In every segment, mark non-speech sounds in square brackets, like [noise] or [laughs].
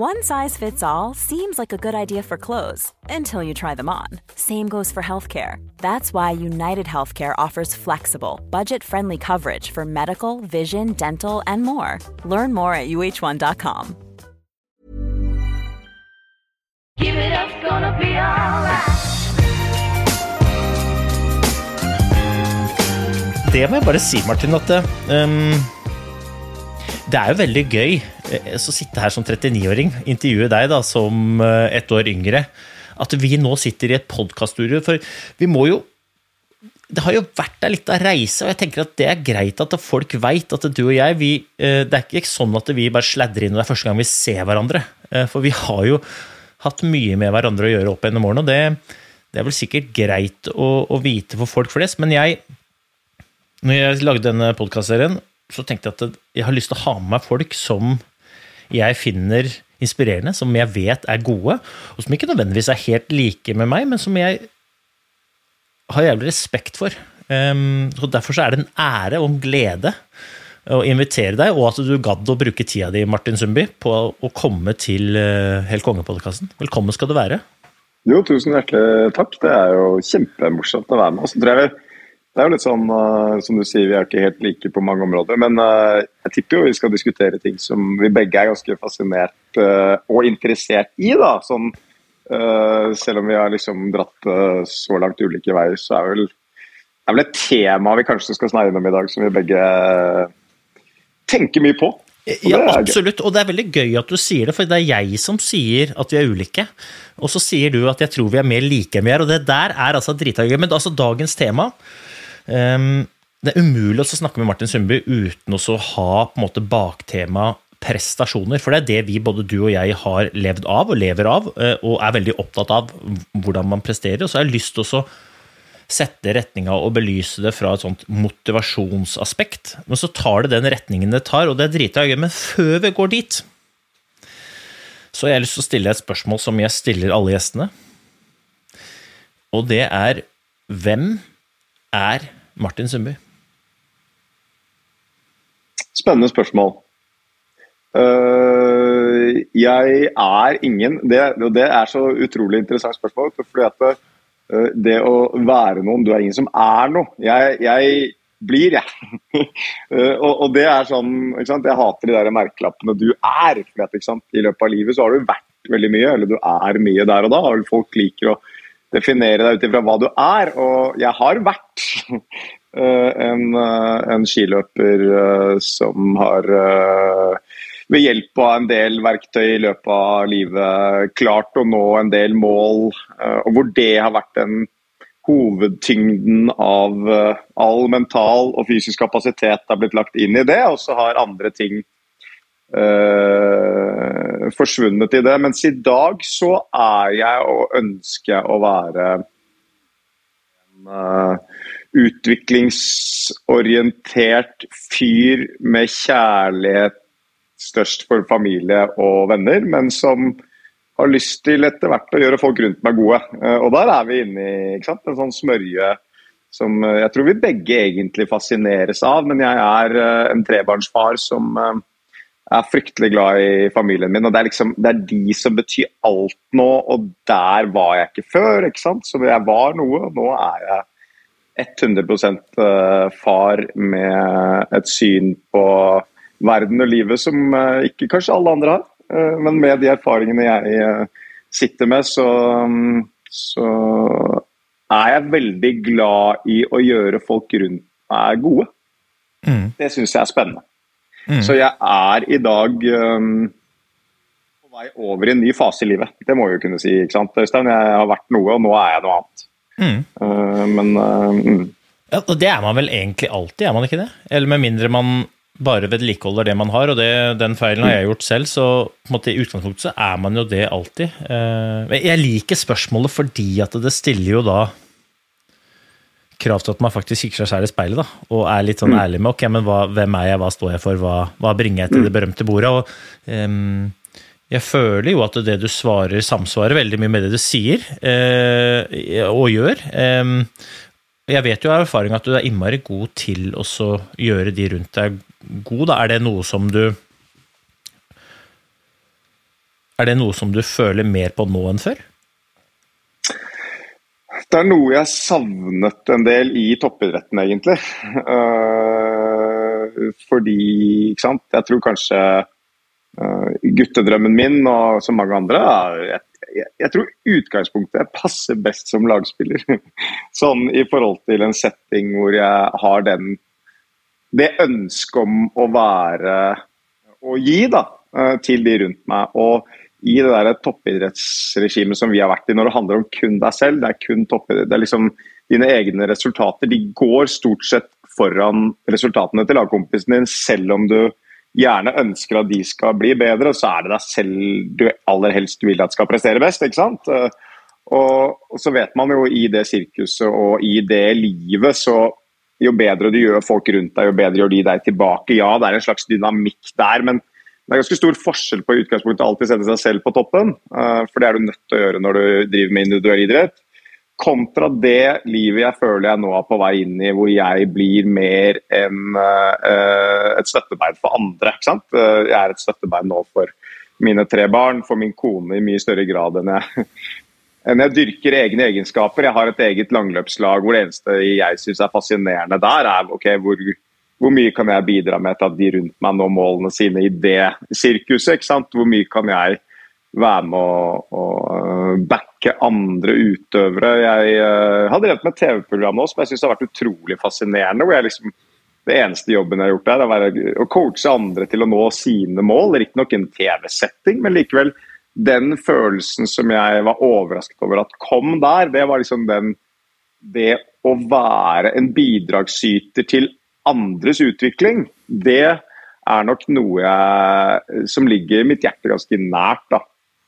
One size fits all seems like a good idea for clothes until you try them on. Same goes for healthcare. That's why United Healthcare offers flexible, budget friendly coverage for medical, vision, dental, and more. Learn more at uh1.com. Give it up, gonna be alright. Det må jeg bare si, Martin, at um, det er jo veldig gøy eh, å sitte her som 39-åring, intervjue deg da som eh, ett år yngre. At vi nå sitter i et podkaststudio. For vi må jo Det har jo vært ei lita reise, og jeg tenker at det er greit at folk veit at du og jeg vi, eh, Det er ikke sånn at vi bare sladrer inn og det er første gang vi ser hverandre. For vi har jo hatt mye med hverandre å gjøre opp gjennom årene, og det, det er vel sikkert greit å, å vite for folk flest. Men jeg når jeg lagde denne podkastserien, så tenkte jeg at jeg har lyst til å ha med meg folk som jeg finner inspirerende, som jeg vet er gode, og som ikke nødvendigvis er helt like med meg, men som jeg har jævlig respekt for. Um, og Derfor så er det en ære og en glede å invitere deg, og at du gadd å bruke tida di Martin Sundby, på å komme til uh, Helt konge-podkasten. Velkommen skal du være. Jo, tusen hjertelig takk. Det er jo kjempemorsomt å være med. Og så tror jeg det er jo litt sånn, uh, som du sier, vi er ikke helt like på mange områder. Men uh, jeg tipper jo vi skal diskutere ting som vi begge er ganske fascinert uh, og interessert i. da, sånn, Selv om vi har liksom dratt så langt ulike veier, så er vel, det er vel et tema vi kanskje skal snakke om i dag, som vi begge tenker mye på. Ja, absolutt. Og det er veldig gøy at du sier det, for det er jeg som sier at vi er ulike. Og så sier du at jeg tror vi er mer like enn vi er, og det der er altså dritgøy. Men altså dagens tema Um, det er umulig å snakke med Martin Sundby uten å ha på en måte baktema prestasjoner. For det er det vi, både du og jeg, har levd av og lever av, eh, og er veldig opptatt av hvordan man presterer. Og så har jeg lyst til å sette retninga og belyse det fra et sånt motivasjonsaspekt. Men så tar det den retningen det tar, og det er drita gøy. Men før vi går dit, så har jeg lyst til å stille et spørsmål som jeg stiller alle gjestene. Og det er hvem er Martin Sundby? Spennende spørsmål. Uh, jeg er ingen det, det, er så utrolig interessant spørsmål. fordi at det, uh, å være noen Du er ingen som er noe. Jeg, jeg blir, jeg. uh, [laughs] og, og, det er sånn Jeg hater de der merkelappene du er. For at, I løpet av livet så har du vært veldig mye, eller du er mye der og da. og Folk liker å definere deg ut ifra hva du er. Og jeg har vært [laughs] eh, en, eh, en skiløper eh, som har ved hjelp av en del verktøy i løpet av livet klart å nå en del mål, og hvor det har vært den hovedtyngden av all mental og fysisk kapasitet har blitt lagt inn i det, og så har andre ting øh, forsvunnet i det. Mens i dag så er jeg og ønsker å være en uh, utviklingsorientert fyr med kjærlighet størst for familie og venner, men som har lyst til etter hvert å gjøre folk rundt meg gode. Uh, og der er vi inne i en sånn smørje som jeg tror vi begge egentlig fascineres av. Men jeg er en trebarnsfar som er fryktelig glad i familien min, og det er, liksom, det er de som betyr alt nå. Og der var jeg ikke før, ikke sant. Så jeg var noe, og nå er jeg 100 eh, far med et syn på verden og livet som eh, ikke kanskje alle andre har. Eh, men med de erfaringene jeg sitter med, så, så er jeg veldig glad i å gjøre folk rundt meg gode. Mm. Det syns jeg er spennende. Mm. Så jeg er i dag um, på vei over i en ny fase i livet. Det må vi jo kunne si. ikke sant, Øystein? Jeg har vært noe, og nå er jeg noe annet. Mm. Uh, men uh, ja, Det er man vel egentlig alltid, er man ikke det? Eller med mindre man bare vedlikeholder det man har, og det, den feilen har jeg gjort selv, så måte, i utgangspunktet så er man jo det alltid. Uh, jeg liker spørsmålet fordi at det stiller jo da krav til at man faktisk kikker seg selv i speilet da, og er litt sånn mm. ærlig med ok, men hva, hvem er jeg, hva står jeg for, hva, hva bringer jeg til det mm. berømte bordet? og um, jeg føler jo at det du svarer, samsvarer veldig mye med det du sier uh, og gjør. Um, jeg vet jo av erfaring at du er innmari god til å gjøre de rundt deg god. Da. Er det noe som du Er det noe som du føler mer på nå enn før? Det er noe jeg savnet en del i toppidretten, egentlig. Uh, fordi, ikke sant Jeg tror kanskje uh, guttedrømmen min, og som mange andre, er jeg, jeg, tror utgangspunktet passer best som lagspiller. [laughs] sånn i forhold til en setting hvor jeg har den Det ønsket om å være og gi, da, uh, til de rundt meg. og i det der toppidrettsregimet som vi har vært i, når det handler om kun deg selv, det er kun toppidrett, det er liksom dine egne resultater, de går stort sett foran resultatene til lagkompisen din, selv om du gjerne ønsker at de skal bli bedre, så er det deg selv du aller helst vil at skal prestere best. ikke sant? Og, og så vet man jo i det sirkuset og i det livet, så jo bedre du gjør folk rundt deg, jo bedre gjør de deg tilbake. Ja, det er en slags dynamikk der, men det er ganske stor forskjell på utgangspunktet alltid sette seg selv på toppen, eh, for det er du nødt til å gjøre når du driver med individuell idrett. Kontra det livet jeg føler jeg nå er på vei inn i, hvor jeg blir mer enn uh, et støttebein for andre. Uh, jeg er et støttebein nå for mine tre barn, for min kone i mye større grad enn jeg, enn jeg dyrker egne egenskaper. Jeg har et eget langløpslag hvor det eneste jeg syns er fascinerende der, er ok, hvor hvor mye kan jeg bidra med til at de rundt meg når målene sine i det sirkuset? ikke sant? Hvor mye kan jeg være med å, å øh, backe andre utøvere? Jeg uh, har drevet med TV-program nå som jeg syns har vært utrolig fascinerende. hvor jeg liksom det eneste jobben jeg har gjort der, er å coache andre til å nå sine mål. Riktignok en TV-setting, men likevel den følelsen som jeg var overrasket over at kom der, det var liksom den Det å være en bidragsyter til andres utvikling, det er nok noe jeg, som ligger mitt hjerte ganske nært. da,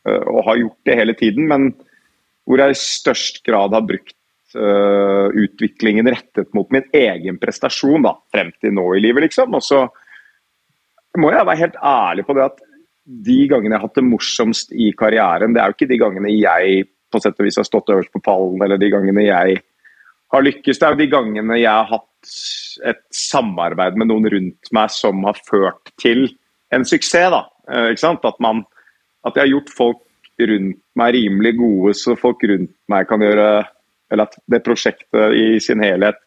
eh, Og har gjort det hele tiden, men hvor jeg i størst grad har brukt uh, utviklingen rettet mot min egen prestasjon da, frem til nå i livet, liksom. Og så må jeg være helt ærlig på det at de gangene jeg har hatt det morsomst i karrieren, det er jo ikke de gangene jeg på sett og vis har stått øverst på pallen, eller de gangene jeg har lykkes. Det er jo de gangene jeg har hatt et samarbeid med noen rundt meg som har ført til en suksess. da, eh, ikke sant? At, man, at jeg har gjort folk rundt meg rimelig gode, så folk rundt meg kan gjøre Eller at det prosjektet i sin helhet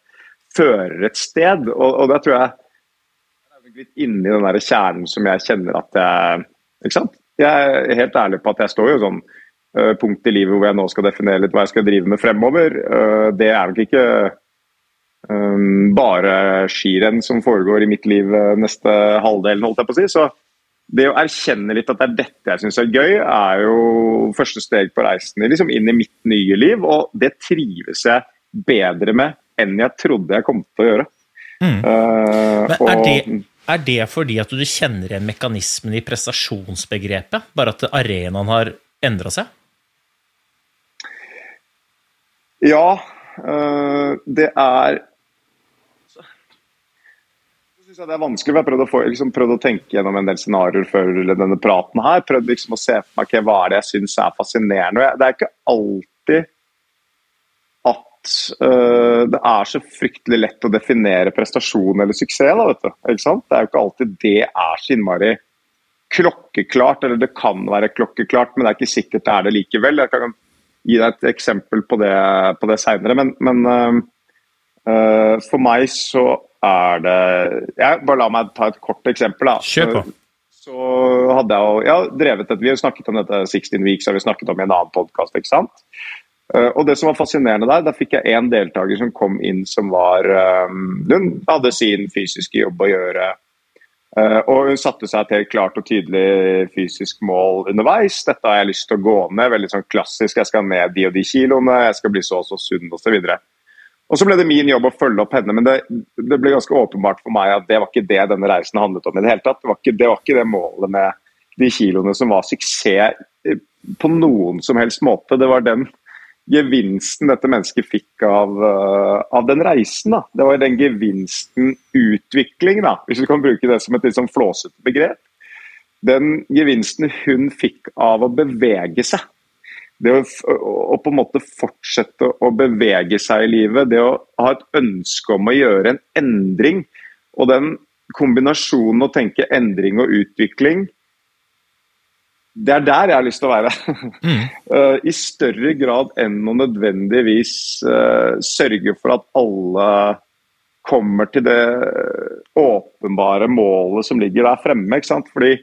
fører et sted. Og, og det tror jeg er litt inni den der kjernen som jeg kjenner at jeg Ikke sant? Jeg er helt ærlig på at jeg står jo sånn uh, punkt i livet hvor jeg nå skal definere litt hva jeg skal drive med fremover. Uh, det er nok ikke um, bare skirenn som foregår i mitt liv neste halvdelen, holdt jeg på å si. Så det å erkjenne litt at det er dette jeg syns er gøy, er jo første steg på reisen liksom inn i mitt nye liv. Og det trives jeg bedre med enn jeg trodde jeg kom til å gjøre. Mm. Uh, Men er, og, det, er det fordi at du kjenner igjen mekanismen i prestasjonsbegrepet? Bare at arenaen har endra seg? Ja, uh, det er syns jeg det er vanskelig. for Jeg har prøvd å, få, liksom, prøvd å tenke gjennom en del scenarioer før denne praten her. Prøvd liksom å se for meg okay, hva er det jeg syns er fascinerende. Det er ikke alltid det er så fryktelig lett å definere prestasjon eller suksess. Da, vet du. Det er jo ikke alltid det er så innmari klokkeklart, eller det kan være klokkeklart, men det er ikke sikkert det er det likevel. Jeg kan gi deg et eksempel på det, på det seinere. Men, men uh, uh, for meg så er det jeg, Bare la meg ta et kort eksempel. da. Kjør på. Så hadde jeg jo ja, drevet et, Vi har snakket om dette 16 Weeks har vi snakket om i en annen podkast. Uh, og det som var fascinerende der, da fikk jeg én deltaker som kom inn som var um, Hun hadde sin fysiske jobb å gjøre. Uh, og hun satte seg et helt klart og tydelig fysisk mål underveis. Dette har jeg lyst til å gå ned. Veldig sånn klassisk. Jeg skal ned de og de kiloene, jeg skal bli så og så sunn osv. Og så ble det min jobb å følge opp henne, men det, det, ble ganske åpenbart for meg at det var ikke det denne reisen handlet om i det hele tatt. Det var ikke det, var ikke det målet med de kiloene som var suksess eh, på noen som helst måte. Det var den gevinsten dette mennesket fikk av, uh, av den reisen. Da. Det var den gevinsten utvikling, da, hvis du kan bruke det som et litt sånn flåsete begrep. Den gevinsten hun fikk av å bevege seg det å, å, på en måte fortsette å bevege seg i livet, det å ha et ønske om å gjøre en endring, og den kombinasjonen å tenke endring og utvikling det er der jeg har lyst til å være. Uh, [laughs] I større grad enn å nødvendigvis uh, sørge for at alle kommer til det åpenbare målet som ligger der fremme. ikke sant? Fordi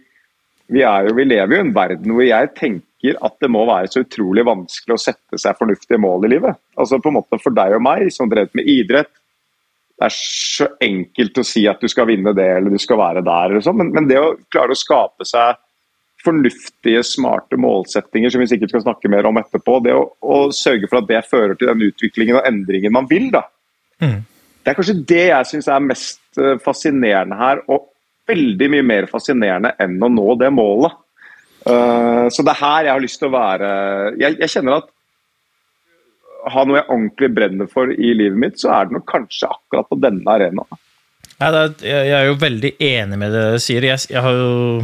vi, er jo, vi lever jo i en verden hvor jeg tenker at det må være så utrolig vanskelig å sette seg fornuftige mål i livet. Altså på en måte For deg og meg som drevet med idrett, det er så enkelt å si at du skal vinne det eller du skal være der, sånn, men, men, det å klare å skape seg fornuftige, smarte målsettinger som vi sikkert skal snakke mer om etterpå, det å, å sørge for at det fører til den utviklingen og endringen man vil, da. Mm. Det er kanskje det jeg syns er mest eh, fascinerende her, og veldig mye mer fascinerende enn å nå det målet. Uh, så det er her jeg har lyst til å være Jeg, jeg kjenner at ha noe jeg ordentlig brenner for i livet mitt, så er det nok kanskje akkurat på denne arenaen. Ja, er, jeg er jo veldig enig med det du sier. Jeg, jeg, har jo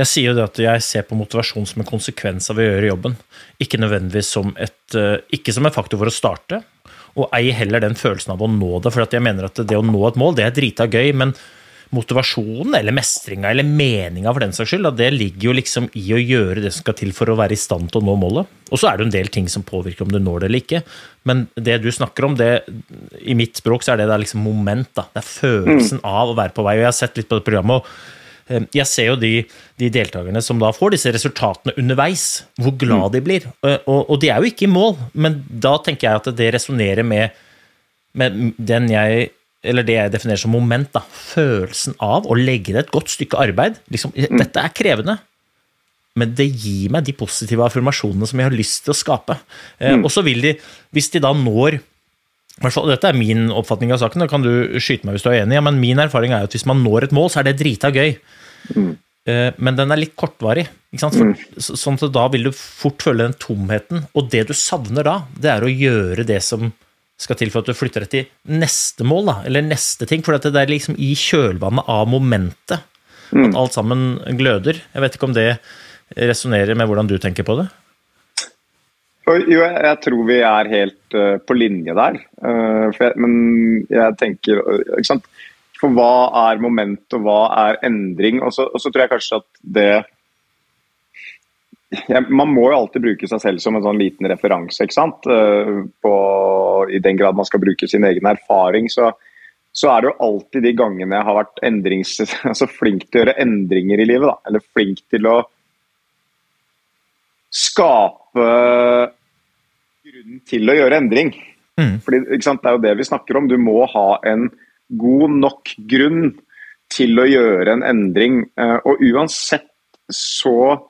jeg sier jo det at jeg ser på motivasjon som en konsekvens av å gjøre jobben. Ikke nødvendigvis som, et, eh, ikke som en faktor for å starte, og ei heller den følelsen av å nå det. For jeg mener at det å nå et mål, det er drita gøy, men motivasjonen eller mestringa eller meninga for den saks skyld, det ligger jo liksom i å gjøre det som skal til for å være i stand til å nå målet. Og så er det en del ting som påvirker om du når det eller ikke. Men det du snakker om, det, i mitt språk så er det da liksom moment. da. Det er følelsen av å være på vei. Og jeg har sett litt på det programmet. og jeg ser jo de, de deltakerne som da får disse resultatene underveis, hvor glad mm. de blir. Og, og, de er jo ikke i mål, men da tenker jeg at det resonnerer med, med den jeg eller det jeg definerer som moment, da, følelsen av å legge ned et godt stykke arbeid. Liksom, mm. Dette er krevende, men det gir meg de positive affirmasjonene som jeg har lyst til å skape. Eh, mm. og så vil de, hvis de da når dette er min oppfatning av saken, da kan du skyte meg hvis du er enig, ja, men min erfaring er at hvis man når et mål, så er det drita gøy. Mm. Eh, men den er litt kortvarig. For, mm. sånn at da vil du fort føle den tomheten. Og det du savner da, det er å gjøre det som skal til for at du flytter deg til neste mål, da, eller neste ting. For det er liksom i kjølvannet av momentet mm. at alt sammen gløder. Jeg vet ikke om det resonnerer med hvordan du tenker på det? Jo, jeg tror vi er helt uh, på linje der. Uh, jeg, men jeg tenker sant? For hva er moment, og hva er endring? Og så, og så tror jeg kanskje at det ja, Man må jo alltid bruke seg selv som en sånn liten referanse. ikke sant? På, I den grad man skal bruke sin egen erfaring, så, så, er det jo alltid de gangene jeg har vært endrings, [laughs] altså flink til å gjøre endringer i livet. Da. Eller flink til å skape grunn til å gjøre endring. Mm. Fordi, sant? Det er jo det vi snakker om. Du må ha en god nok grunn til å gjøre en endring. Uh, og uansett så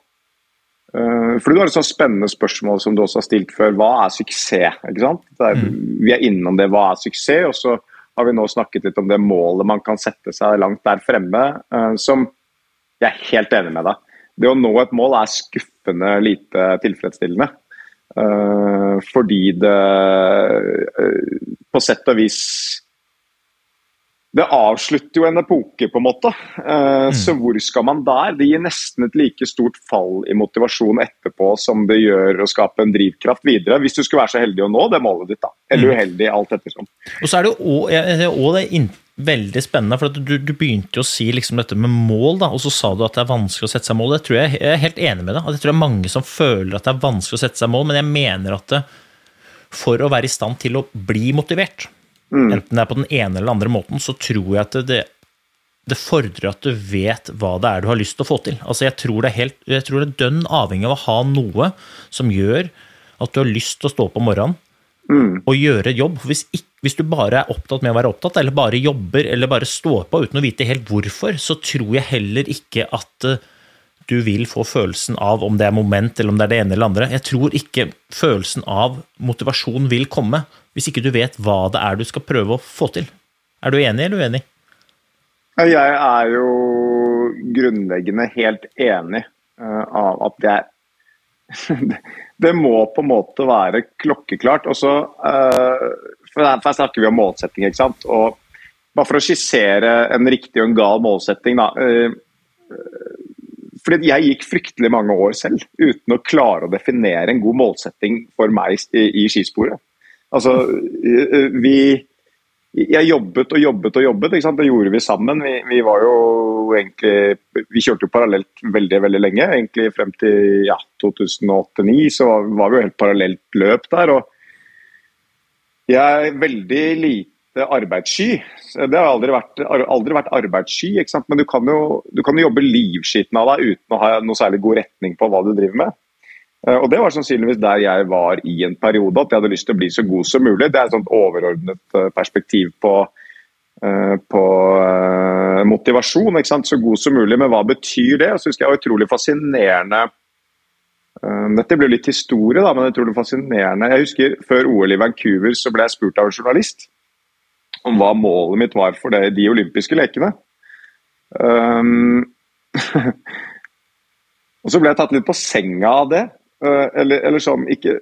Uh, for Du har et sånt spennende spørsmål som du også har stilt før. Hva er suksess? Er, mm. Vi er innom det. Hva er suksess? Og så har vi nå snakket litt om det målet man kan sette seg langt der fremme. Som jeg er helt enig med deg. Det å nå et mål er skuffende lite tilfredsstillende. Uh, fordi det på sett og vis det avslutter jo en epoke, på en måte. Uh, mm. Så hvor skal man der? Det gir nesten et like stort fall i motivasjon etterpå som det gjør å skape en drivkraft videre, hvis du skulle være så heldig å nå det målet ditt. da. Eller mm. uheldig, alt ettersom. Og så er det jo òg det veldig spennende, for du, du, begynte jo å si liksom dette med mål, da, og så sa du at det er vanskelig å sette seg mål. Det tror jeg, jeg er helt enig med deg. Jeg tror det er mange som føler at det er vanskelig å sette seg mål, men jeg mener at det, for å være i stand til å bli motivert, Mm. Enten det er på den ene eller andre måten, så tror jeg at det, det fordrer at du vet hva det er du har lyst til å få til. Altså jeg tror det er, helt, jeg tror det er dønn avhengig av å ha noe som gjør at du har lyst til å stå opp om morgenen mm. og gjøre jobb. Hvis, hvis, du bare er opptatt med å være opptatt, eller bare jobber eller bare står på uten å vite helt hvorfor, så tror jeg heller ikke at eh, du vil få følelsen av om det er moment eller om det er det ene eller andre. Jeg tror ikke følelsen av motivasjon vil komme hvis ikke du vet hva det er du skal prøve å få til. Er du enig eller uenig? Jeg er jo grunnleggende helt enig uh, av at jeg [laughs] Det må på en måte være klokkeklart. Også, uh, for her snakker vi om målsetting, ikke sant. Og bare for å skissere en riktig og en gal målsetting, da. Uh, fordi jeg gikk fryktelig mange år selv uten å klare å definere en god målsetting for meg i, i skisporet. Altså, vi jeg jobbet og jobbet og jobbet. Det gjorde vi sammen. Vi, vi var jo egentlig Vi kjørte jo parallelt veldig veldig lenge. Egentlig frem til ja, 2008-2009 så var, var vi jo helt parallelt løp der. og Jeg er veldig lite arbeidssky. Det har aldri vært, aldri vært arbeidssky, men du kan, jo, du kan jo jobbe livskiten av deg uten å ha noe særlig god retning på hva du driver med. Eh, og Det var sannsynligvis der jeg var i en periode, at jeg hadde lyst til å bli så god som mulig. Det er et sånt overordnet eh, perspektiv på, eh, på motivasjon. Så god som mulig, men hva betyr det? Jeg synes det er utrolig fascinerende dette blir litt historie, da, men utrolig fascinerende. Jeg husker Før OL i Vancouver så ble jeg spurt av en journalist om hva målet mitt var for det, de olympiske lekene. Um, [laughs] og så ble jeg tatt litt på senga av det. Eh, eller, eller sånn ikke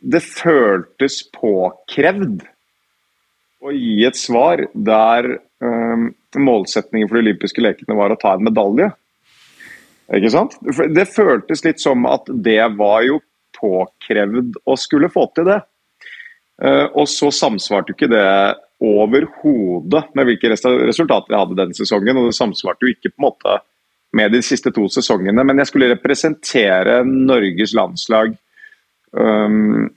Det føltes påkrevd å gi et svar der um, målsetningen for de olympiske lekene var å ta en medalje. Ikke sant? Det føltes litt som at det var jo påkrevd å skulle få til det. Uh, og så samsvarte jo ikke det overhodet med hvilke resultater jeg hadde den sesongen. Og det samsvarte jo ikke på en måte med de siste to sesongene. Men jeg skulle representere Norges landslag um,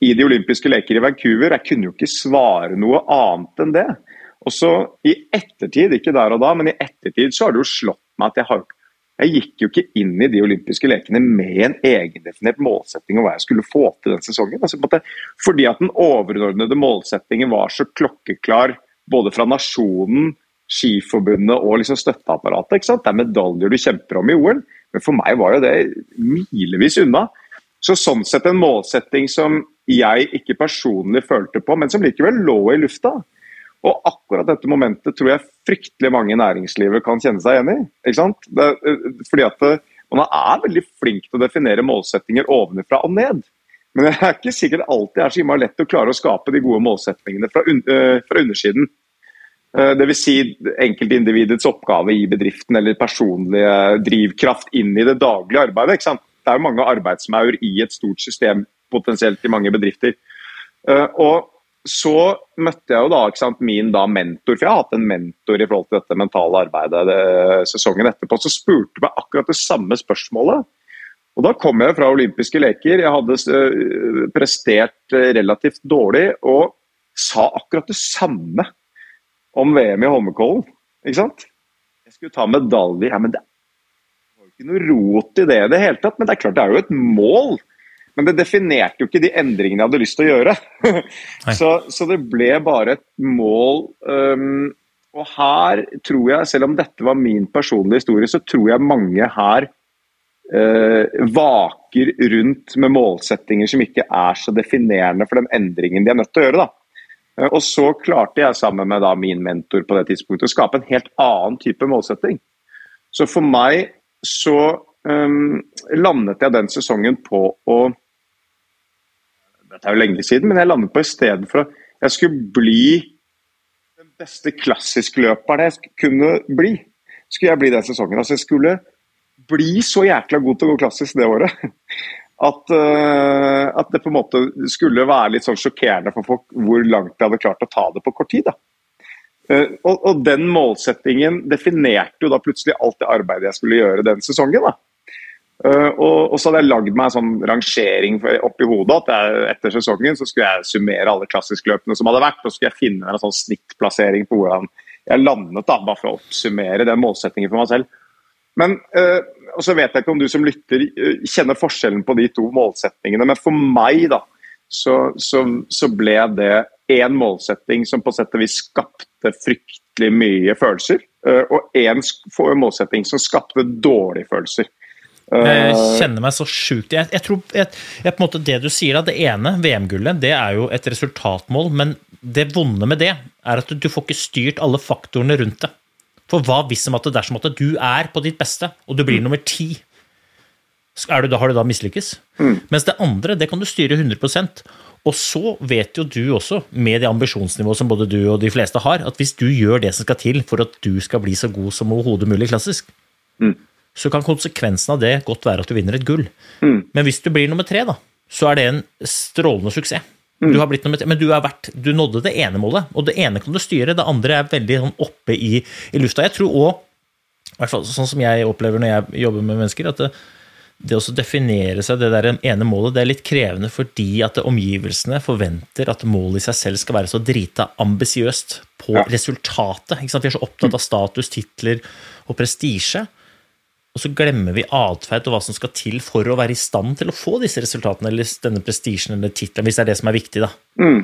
i de olympiske leker i Vancouver. Jeg kunne jo ikke svare noe annet enn det. Og så i ettertid, ikke der og da, men i ettertid så har det jo slått meg at jeg har jeg gikk jo ikke inn i de olympiske lekene med en egendefinert målsetting om hva jeg skulle få til den sesongen. Altså, fordi at den overordnede målsettingen var så klokkeklar både fra nasjonen, Skiforbundet og liksom støtteapparatet. ikke sant? Det er medaljer du kjemper om i OL, men for meg var jo det milevis unna. Så Sånn sett en målsetting som jeg ikke personlig følte på, men som likevel lå i lufta. Og akkurat dette momentet tror jeg fryktelig mange i næringslivet kan kjenne seg igjen i. ikke sant? Det, fordi at det, Man er veldig flink til å definere målsettinger ovenfra og ned. Men det er ikke sikkert alltid er så lett å klare å skape de gode målsettingene fra, un uh, fra undersiden. Eh, Dvs. Si enkeltindividets oppgave i bedriften eller personlige drivkraft inn i det daglige arbeidet. Det er jo mange arbeidsmaur i et stort system, potensielt i mange bedrifter. Eh, og så møtte jeg jo da sant, min da mentor, for jeg har hatt en mentor i forhold til dette mentale arbeidet det, sesongen etterpå, så spurte meg akkurat det samme spørsmålet. Og Da kom jeg fra olympiske leker. Jeg hadde eh, prestert relativt dårlig og sa akkurat det samme om VM i Holmenkollen. Ikke sant? Jeg skulle ta medalje. Ja, men det var jo ikke noe rot i det i det hele tatt. Men det er klart, det er jo et mål. Men det definerte jo ikke de endringene jeg hadde lyst til å gjøre. [laughs] så, så, det ble bare et mål. Um, og her tror jeg, selv om dette var min personlige historie, så tror jeg mange her uh, vaker rundt med målsettinger som ikke er så definerende for den endringen de er nødt til å gjøre. da. Eh, og så klarte jeg sammen med da, min mentor på det tidspunktet å skape en helt annen type målsetting. Så for meg så um, landet jeg den sesongen på å Dette er jo lenge siden, men jeg landet på istedenfor at jeg skulle bli den beste klassiskløperen jeg kunne bli. Skulle jeg bli den sesongen. Altså jeg skulle bli så jækla god til å gå klassisk det året. At, uh, at, det på en måte skulle være litt sånn sjokkerende for folk hvor langt jeg hadde klart å ta det på kort tid. Uh, og, og, den målsettingen definerte jo da plutselig alt det arbeidet jeg skulle gjøre den sesongen. da. Uh, og, og, så hadde jeg lagd meg en sånn rangering oppi hodet at jeg, etter sesongen så skulle jeg summere alle klassiskløpene som hadde vært, og så skulle jeg finne en sånn snittplassering på hvordan jeg landet, da, bare for å oppsummere den målsettingen for meg selv. Men uh, og så vet jeg ikke om du som lytter uh, kjenner forskjellen på de to målsettingene, men for meg da, så, så, så ble det én målsetting som på sett og vis skapte fryktelig mye følelser, uh, og én målsetting som skapte dårlige følelser. Jeg kjenner meg så sjukt jeg, jeg, tror jeg, jeg, på en måte Det du sier, da, det ene, VM-gullet, det er jo et resultatmål, men det vonde med det er at du får ikke styrt alle faktorene rundt det. For hva hvis om at det dersom at du er på ditt beste, og du blir mm. nummer ti, er du da, har du da mislykkes? Mm. Mens det andre, det kan du styre 100% Og så vet jo du også, med det ambisjonsnivået som både du og de fleste har, at hvis du gjør det som skal til for at du skal bli så god som overhodet mulig klassisk, mm. så kan konsekvensen av det godt være at du vinner et gull. Mm. Men hvis du blir nummer tre, da, så er det en strålende suksess. Du har blitt nummer men du, har vært, du nådde det ene målet, og det ene kan du styre, det andre er veldig sånn oppe i, i lufta. Jeg tror òg, i hvert fall sånn som jeg opplever når jeg jobber med mennesker, at det, det å definere seg det der ene målet, det er litt krevende fordi at omgivelsene forventer at målet i seg selv skal være så drita ambisiøst på Ja. resultatet. Vi er så opptatt av status, titler og prestisje. Og så glemmer vi atferd og hva som skal til for å være i stand til å få disse resultatene, eller denne prestisjen eller tittelen, hvis det er det som er viktig, da. Mm.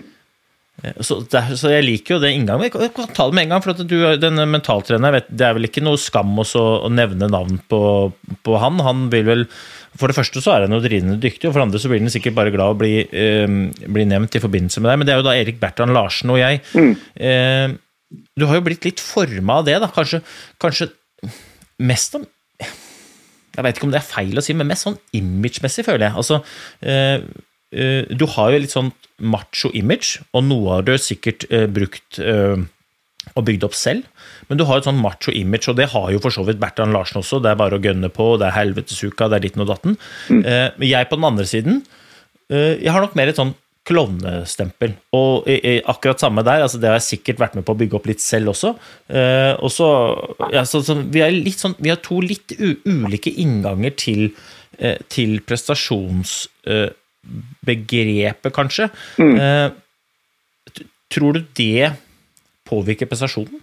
Så, der, så jeg liker jo det inngangen. Jeg kan ta det med en gang, for at du, denne mentaltreneren, vet, det er vel ikke noe skam også å nevne navn på, på han. Han vil vel For det første så er han jo drivende dyktig, og for det andre så blir han sikkert bare glad å bli, eh, bli nevnt i forbindelse med deg. Men det er jo da Erik Bertrand Larsen og jeg. Eh, du har jo blitt litt forma av det, da. Kanskje, kanskje mest om Jeg vet ikke om det er feil å si, men mest sånn imagemessig, føler jeg. Altså, eh, eh, du har jo litt sånn macho image, og noe har du sikkert eh, brukt og bygd opp selv. Men du har et sånn macho image, og det har jo for så vidt Bertrand Larsen også. Det er bare å gønne på, det er helvetesuka, det er ditten og datten. Eh, jeg på den andre siden, eh, jeg har nok mer et sånn klovnestempel. Og akkurat samme der, altså det har jeg sikkert vært med på å bygge opp litt selv også. Eh, og så, ja, så, så vi, sånn, vi har to litt ulike innganger til, eh, til prestasjonsbegrepet, kanskje. Eh, tror du det påvirker prestasjonen?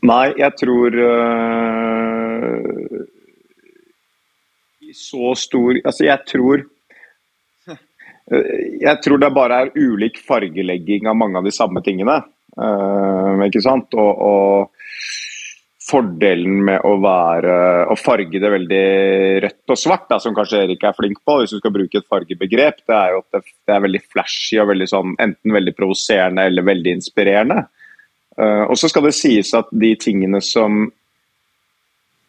Nei, jeg tror øh, I så stor Altså, jeg tror Jeg tror det bare er ulik fargelegging av mange av de samme tingene. øh, ikke sant? Og, og fordelen med å være Å farge det veldig rødt og svart, da, som kanskje Erik er flink på, hvis du skal bruke et fargebegrep, det er jo at det, det er veldig flashy og veldig sånn, enten veldig provoserende eller veldig inspirerende. Uh, og så skal det sies at de tingene som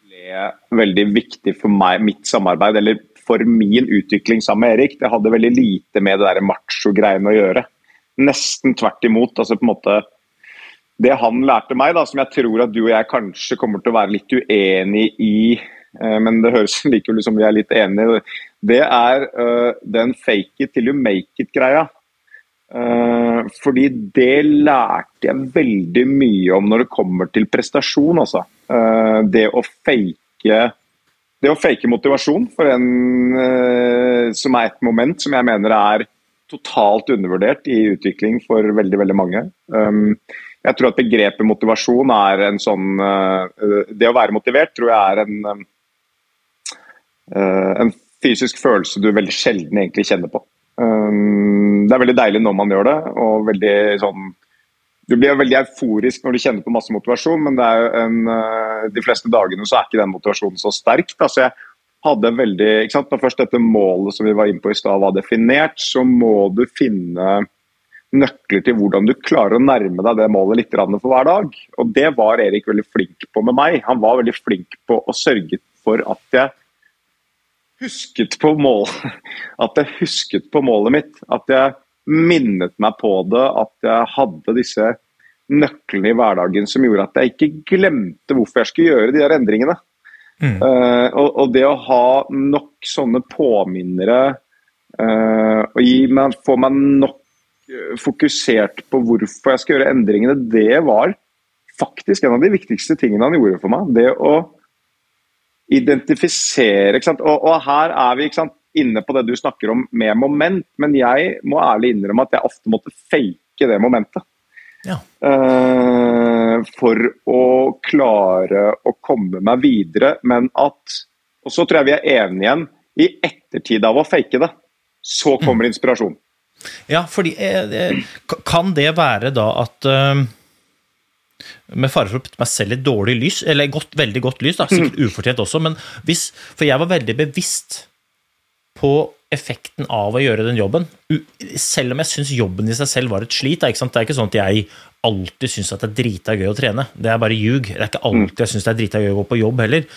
ble veldig viktig for meg, mitt samarbeid, eller for min utvikling sammen med Erik, det hadde veldig lite med det macho-greiene å gjøre. Nesten tvert imot. altså på en måte Det han lærte meg, da, som jeg tror at du og jeg kanskje kommer til å være litt uenig i, uh, men det høres [laughs] likevel ut som vi er litt enige, det er uh, den fake it till you make it-greia. Uh, fordi det lærte jeg veldig mye om når det kommer til prestasjon. Altså. Det å fake det å fake motivasjon for en uh, som er et moment som jeg mener er totalt undervurdert i utvikling for veldig veldig mange. Um, jeg tror at begrepet motivasjon er en sånn Det å være motivert tror jeg er en, en fysisk følelse du veldig sjelden egentlig kjenner på. Um, det er veldig deilig når man gjør det, og veldig sånn Du blir veldig euforisk når du kjenner på masse motivasjon, men det er en, uh, de fleste dagene så er ikke den motivasjonen så sterk. Da. Så jeg hadde veldig, ikke sant? Når først dette målet som vi var inne på i stad var definert, så må du finne nøkler til hvordan du klarer å nærme deg det målet litt for hver dag. Og det var Erik veldig flink på med meg. Han var veldig flink på å sørge for at jeg husket på mål, [laughs] at jeg husket på målet mitt. At jeg minnet meg på det, at jeg hadde disse nøklene i hverdagen som gjorde at jeg ikke glemte hvorfor jeg skulle gjøre de der endringene. Mm. Uh, og, og, det å ha nok sånne påminnere uh, og gi meg, få meg nok uh, fokusert på hvorfor jeg skal gjøre endringene, det var faktisk en av de viktigste tingene han gjorde for meg. Det å identifisere. ikke? Og, og her er vi ikke sant, inne på det du snakker om med moment, men jeg må ærlig innrømme at jeg ofte måtte fake det momentet. Ja. Uh, for å klare å komme meg videre, men at Og så tror jeg vi er enige igjen. I ettertid av å fake det, så kommer inspirasjon. Ja, fordi eh, Kan det være da at eh, med fare for å putte meg selv i dårlig lys, eller godt, veldig godt lys, da, sikkert ufortjent også, men hvis For jeg var veldig bevisst på effekten av å gjøre den jobben. Selv om jeg syns jobben i seg selv var et slit. Det er ikke sånn at jeg alltid syns det er drita gøy å trene. Det er bare ljug. Det er ikke alltid jeg syns det er drita gøy å gå på jobb heller.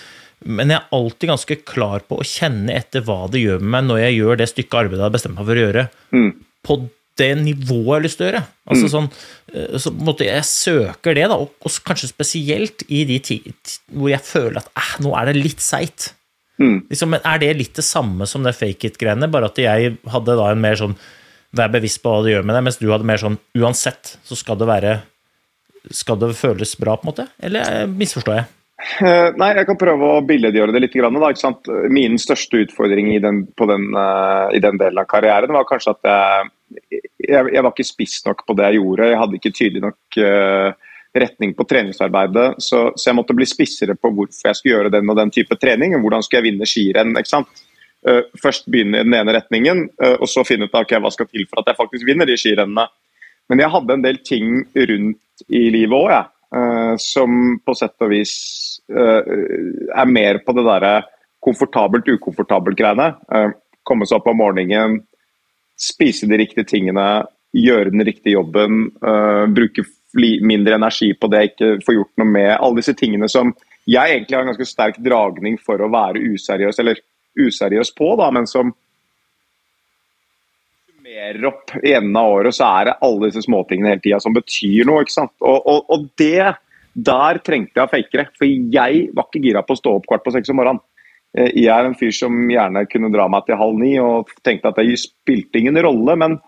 Men jeg er alltid ganske klar på å kjenne etter hva det gjør med meg når jeg gjør det stykket arbeid jeg har bestemt meg for å gjøre, på det nivået jeg har lyst til å gjøre. Altså sånn, eh, så måte jeg søker det, da, og, og kanskje spesielt i de tid hvor jeg føler at eh, nå er det litt seigt. Mm. Liksom, er det litt det samme som det fake it-greiene, bare at jeg hadde da en mer sånn Vær bevisst på hva det gjør med deg, mens du hadde mer sånn uansett så skal det være Skal det føles bra, på en måte? Eller misforstår jeg? Uh, Nei, jeg kan prøve å billedgjøre det litt. Grann, da? Min største utfordring i den, på den, uh, i den delen av karrieren var kanskje at jeg, jeg, jeg var ikke spiss nok på det jeg gjorde. Jeg hadde ikke tydelig nok eh, retning på treningsarbeidet. Så, så jeg måtte bli spissere på hvorfor jeg skulle gjøre den og den type trening. og Hvordan skulle jeg vinne skirenn. ikke sant? Eh, først begynne i den ene retningen, eh, og så finne ut okay, ok, hva skal til for at jeg faktisk vinner de skirennene. Men jeg hadde en del ting rundt i livet òg, jeg. eh, som på sett og vis er mer på det derre komfortabelt, ukomfortabelt-greiene. Komme seg opp om morgenen, spise de riktige tingene, gjøre den riktige jobben, bruke mindre energi på det ikke får gjort noe med. Alle disse tingene som jeg egentlig har en ganske sterk dragning for å være useriøs, eller useriøs på, da, men som summerer opp i enden av året, så er det alle disse småtingene hele tida som betyr noe. ikke sant? Og, og, og det der trengte jeg å fake det. For jeg var ikke gira på å stå opp kvart på seks om morgenen. Eh, Jeg er en fyr som gjerne kunne dra meg til halv ni og tenkte at det spilte ingen rolle. Men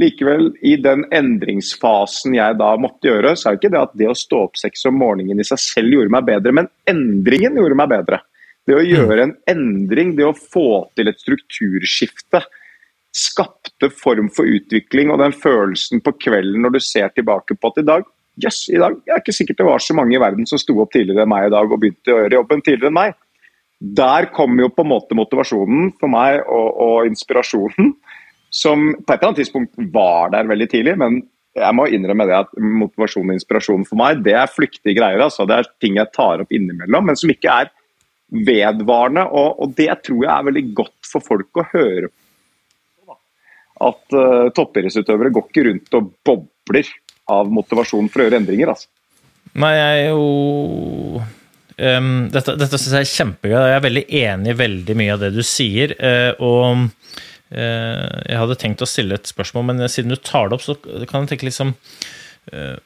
likevel, i den endringsfasen jeg da måtte gjøre, så er jo ikke det at det å stå opp seks om morgenen i seg selv gjorde meg bedre, men endringen gjorde meg bedre. Det å gjøre en endring, det å få til et strukturskifte, skapte form for utvikling og den følelsen på kvelden når du ser tilbake på at i dag Jøss, i dag jeg er ikke sikkert det var så mange i verden som sto opp tidligere enn meg i dag og begynte å gjøre jobben tidligere enn meg. Der kom jo på en måte motivasjonen for meg og, og inspirasjonen, som på et eller annet tidspunkt var der veldig tidlig. Men jeg må innrømme det at motivasjon og inspirasjon for meg, det er flyktige greier. altså Det er ting jeg tar opp innimellom, men som ikke er vedvarende. Og, og det tror jeg er veldig godt for folk å høre på. At uh, toppidrettsutøvere går ikke rundt og bobler av motivasjon for å gjøre endringer. altså. Nei, jeg er jo um, Dette, dette syns jeg er kjempegøy. Jeg er veldig enig i veldig mye av det du sier. Uh, og jeg hadde tenkt å stille et spørsmål, men siden du tar det opp, så kan jeg tenke liksom eh,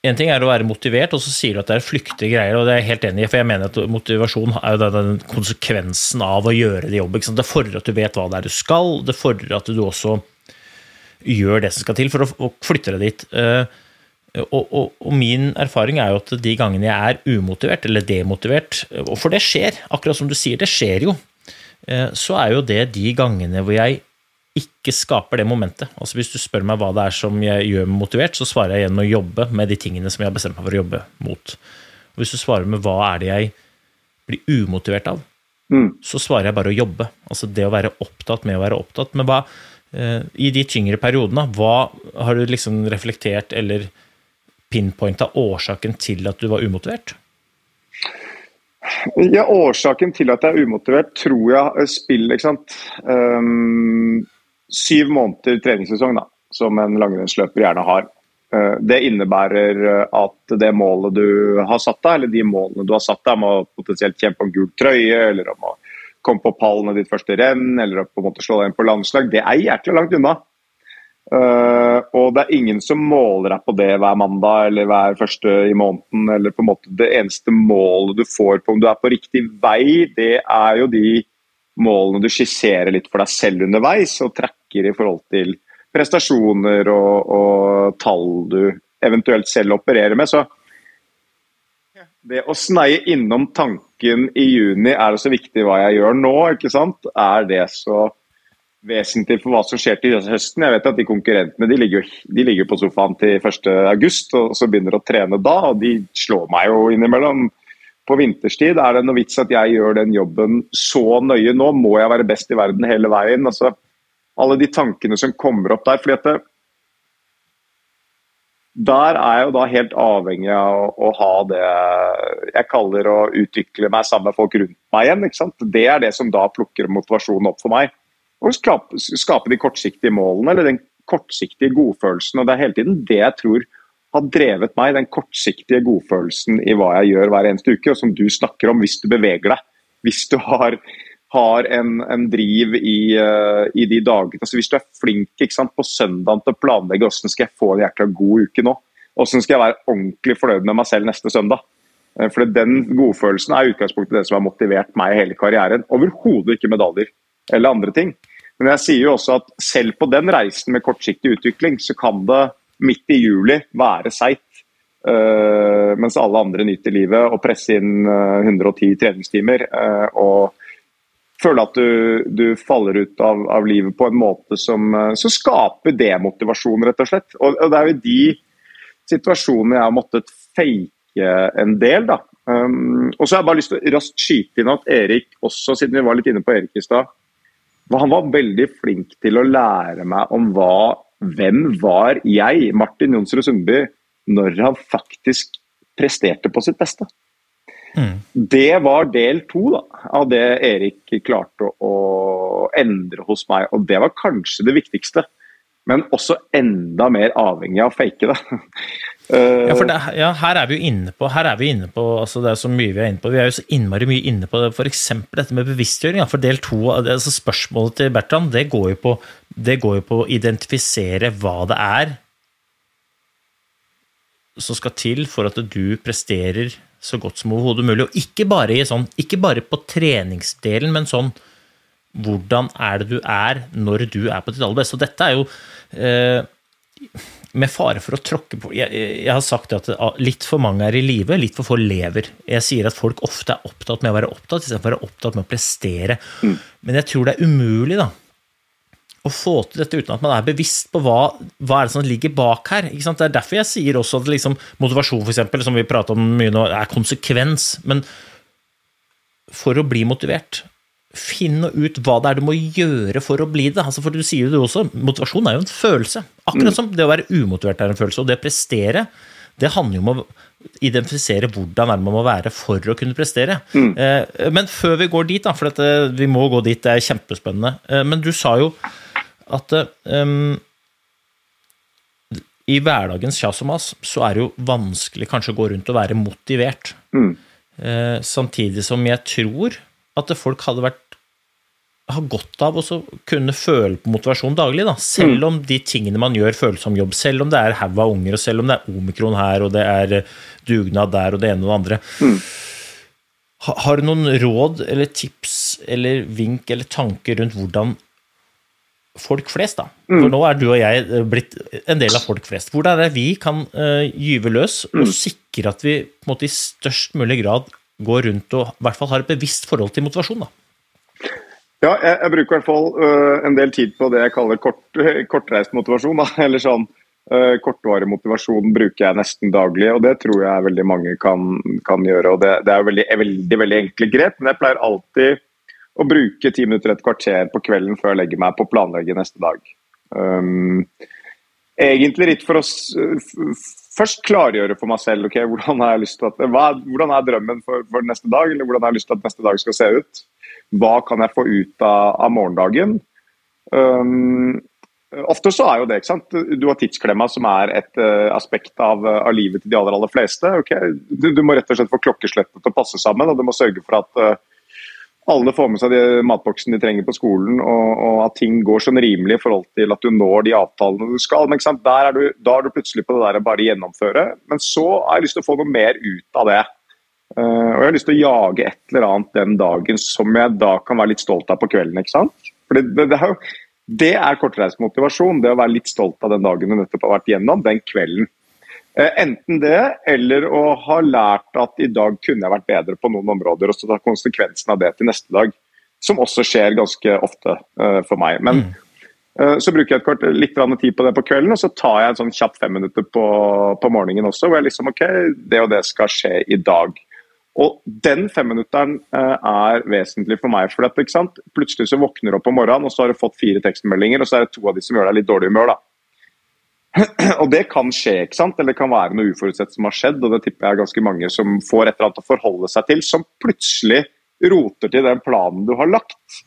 En ting er å være motivert, og så sier du at det er flyktige greier, og det er jeg helt enig i, for jeg mener at motivasjon er jo den, konsekvensen av å gjøre det jobb. Det fordrer at du vet hva det er du skal, det fordrer at du også gjør det som skal til for å, flytte deg dit. Eh, og, og, og min erfaring er jo at de gangene jeg er umotivert eller demotivert, for det skjer, akkurat som du sier, det skjer jo, eh, så er jo det de gangene hvor jeg ikke skaper det momentet. Altså Hvis du spør meg hva det er som jeg gjør meg motivert, så svarer jeg gjennom å jobbe med de tingene som jeg har bestemt meg for å jobbe mot. Og hvis du svarer med hva er det jeg blir umotivert av, Mm. så svarer jeg bare å jobbe. Altså det å være opptatt med å være opptatt. Men hva, eh, i de tyngre periodene, hva har du liksom reflektert eller pinpointa årsaken til at du var umotivert? Ja, Årsaken til at jeg er umotivert, tror jeg er spill. ikke sant? Um, syv måneder treningssesong, da, som en langrennsløper gjerne har. Uh, det innebærer uh, at det målet du har satt deg, eller de målene du har satt deg om å potensielt kjempe om gul trøye, eller om å komme på pallen i ditt første renn, eller å på en måte slå deg inn på landslag, det er hjertelig langt unna. Uh, og det er ingen som måler deg på det hver mandag eller hver første i måneden. eller på en måte Det eneste målet du får på om du er på riktig vei, det er jo de målene du skisserer litt for deg selv underveis, og trekker i forhold til prestasjoner og, og tall du eventuelt selv opererer med. Så det å sneie innom tanken i juni er det så viktig hva jeg gjør nå, ikke sant? Er det så vesentlig for hva som skjer til høsten? Jeg vet at de konkurrentene de ligger, de ligger på sofaen til 1.8 og så begynner å trene da, og de slår meg jo innimellom. På vinterstid er det noe vits at jeg gjør den jobben så nøye nå. Må jeg være best i verden hele veien? Altså, alle de tankene som kommer opp der. fordi at det, der er jeg jo da helt avhengig av å, ha det jeg kaller å utvikle meg sammen med folk rundt meg igjen. Det er det som da plukker motivasjonen opp for meg. Og skape, de kortsiktige målene, eller den kortsiktige godfølelsen. og Det er hele tiden det jeg tror har drevet meg, den kortsiktige godfølelsen i hva jeg gjør hver eneste uke, og som du snakker om hvis du beveger deg. Hvis du har, har en, en driv i, uh, i, de dagene. Altså hvis du er flink sant, på søndagen til å planlegge hvordan skal jeg få en jækla god uke nå, hvordan skal jeg være ordentlig fornøyd med meg selv neste søndag. Eh, For den godfølelsen er utgangspunktet det som har motivert meg hele karrieren. Overhodet ikke medaljer eller andre ting. Men jeg sier jo også at selv på den reisen med kortsiktig utvikling, så kan det midt i juli være seigt. Uh, mens alle andre nyter livet og presse inn uh, 110 treningstimer. Uh, og føle at du, du faller ut av, av livet på en måte som, eh, som skaper demotivasjon, rett og slett. Og, og det er jo de situasjonene jeg har måttet fake en del, da. Um, og så har jeg bare lyst til å raskt skyte inn at Erik også, siden vi var litt inne på Erik i stad, han var veldig flink til å lære meg om hva, hvem var jeg, Martin Jonsrud Sundby, når han faktisk presterte på sitt beste. Det var del to da, av det Erik klarte å, å endre hos meg, og det var kanskje det viktigste. Men også enda mer avhengig av å fake det. [laughs] Eh, Ja, for det, ja, her er vi jo inne på, her er vi inne på altså det er så mye vi er inne på. Vi er jo så innmari mye inne på f.eks. dette med bevisstgjøring. For del to, altså spørsmålet til Bertrand, det går på, det går jo på å identifisere hva det er som skal til for at du presterer så godt som overhodet mulig. Og ikke bare, sånn, ikke bare på treningsdelen, men sånn hvordan er det du er når du er på ditt aller beste. Og dette er jo eh, med fare for å tråkke på jeg, jeg har sagt at litt for mange er i live, litt for få lever. Jeg sier at folk ofte er opptatt med å være opptatt istedenfor å være opptatt med å prestere. Men jeg tror det er umulig da, å få til dette uten at man er bevisst på hva, hva er det som ligger bak her. Det er derfor jeg sier også at liksom, motivasjon, for eksempel, som vi prater om mye nå, er konsekvens. Men for å bli motivert, finne ut hva det er du må gjøre for å bli det. Altså, for du sier jo det også, motivasjon er jo en følelse. Akkurat som det å være umotivert er en følelse. Og det å prestere, det handler jo om å identifisere hvordan man må være for å kunne prestere. Mm. Men før vi går dit, da, for dette, vi må gå dit, det er kjempespennende. Eh, Men du sa jo at um, i hverdagens kjas og mas så er det jo vanskelig kanskje å gå rundt og være motivert. Mm. samtidig som jeg tror at folk hadde vært har godt av å kunne føle på motivasjon daglig, da. selv om de tingene man gjør føles som jobb. Selv om det er haug av unger, og selv om det er omikron her, og det er eh, dugnad der, og det ene og det andre. Ha- Har du noen råd eller tips eller vink eller tanker rundt hvordan folk flest, da. For nå er du og jeg eh, blitt en del av folk flest. Hvordan er det vi kan uh, gyve løs og sikre at vi på en måte i størst mulig grad går rundt og i hvert fall har et bevisst forhold til motivasjon? da? Ja, jeg, jeg bruker i hvert fall uh, en del tid på det jeg kaller kort, [laughs] kortreist motivasjon. Da. [laughs] Eller sånn uh, kortvarig motivasjon bruker jeg nesten daglig, og det tror jeg veldig mange kan, kan gjøre. og Det, det er veldig, veldig, veldig enkle grep, men jeg pleier alltid å bruke ti minutter, et kvarter på kvelden før jeg legger meg på å planlegge neste dag. Um, egentlig litt for å først klargjøre for meg selv okay, hvordan har jeg lyst til at, hva, hvordan er drømmen for, for neste dag, eller hvordan har jeg lyst til at neste dag skal se ut. Hva kan jeg få ut av, av morgendagen? Um, ofte så er jo det, ikke sant. Du har tidsklemma, som er et uh, aspekt av, av livet til de aller, aller fleste. Okay? Du, du må rett og slett få klokkeslettet til å passe sammen, og du må sørge for at eh, alle får med seg de matboksen de trenger på skolen, og, og at ting går sånn rimelig i forhold til at du når de avtalene du skal. Men er du, da er du plutselig på det der å bare gjennomføre. Men så har jeg lyst til å få noe mer ut av det. Uh, og jeg har lyst til å jage et eller annet den dagen som jeg da kan være litt stolt av på kvelden. ikke sant? For det, det, det, er, det er kortreist motivasjon. Det å være litt stolt av den dagen du nettopp har vært gjennom, den kvelden. Eh, Enten det, eller å ha lært at i dag kunne jeg vært bedre på noen områder, og så ta konsekvensen av det til neste dag. Som også skjer ganske ofte uh, for meg. Men uh, så bruker jeg et kvart, litt tid på det på kvelden, og så tar jeg en sånn kjapp fem minutter på, på morgenen også, hvor jeg liksom OK, det og det skal skje i dag. Og den femminutteren uh, er vesentlig for meg. for at, ikke sant? Plutselig så våkner du opp om morgenen, og så har du fått fire tekstmeldinger, og så er det to av de som gjør deg litt dårlig humør. da. [clears throat] Og det kan skje, ikke sant? eller det kan være noe uforutsett som har skjedd. og Det tipper jeg ganske mange som får et eller annet å forholde seg til, som plutselig roter til den planen du har lagt.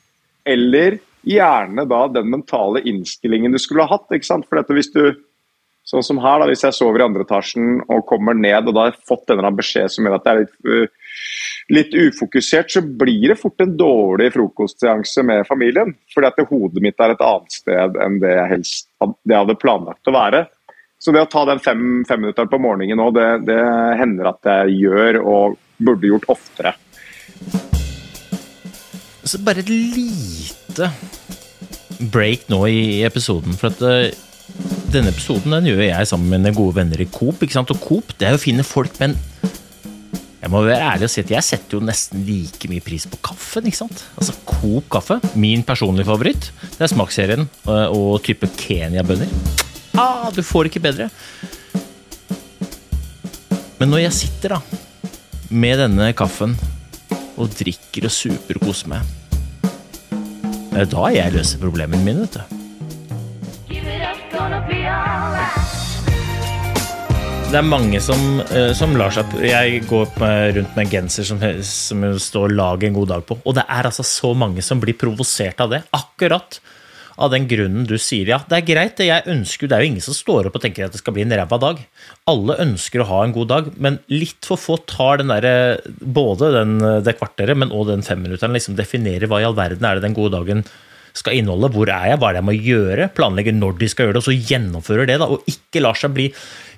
Eller gjerne da den mentale innstillingen du skulle ha hatt. ikke sant? For hvis du, sånn som her, da, hvis jeg sover i andre etasjen og kommer ned og da har jeg fått en beskjed som gjør at jeg er litt, øh, litt ufokusert, så blir det fort en dårlig frokostseanse med familien. Fordi at hodet mitt er et annet sted enn det jeg helst det hadde planlagt å være. Så det å ta den fem, fem minutter på morgenen nå, det, det hender at jeg gjør, og burde gjort oftere. Så bare et lite break nå i episoden. For at eh, denne episoden den gjør jeg sammen med mine gode venner i Coop. ikke sant? Og Coop det er jo fine folk, men jeg må være ærlig og si at jeg setter jo nesten like mye pris på kaffen. ikke sant? Altså Coop kaffe, min personlige favoritt, det er smaksserien eh, og type Kenya-bønner. Ah, du får ikke bedre. Men når jeg sitter da, med denne kaffen og drikker og super og koser meg, det er jeg løser problemene mine, vet du. Give it up, gonna be. Det er mange som, eh, som lar seg Jeg går rundt med en genser som, som står 'lag en god dag' på. Og det er altså så mange som blir provosert av det. Akkurat av den grunnen du sier. Ja, det er greit, det jeg ønsker Det er jo ingen som står opp og tenker at det skal bli en ræva dag. Alle ønsker å ha en god dag, men litt for få tar den der, både den, det kvarteret, men også den femminutteren. Liksom definerer hva i all verden er det den gode dagen skal inneholde. Hvor er jeg, hva er det jeg må gjøre? Planlegge når de skal gjøre det, og så gjennomfører det. da, Og ikke lar seg bli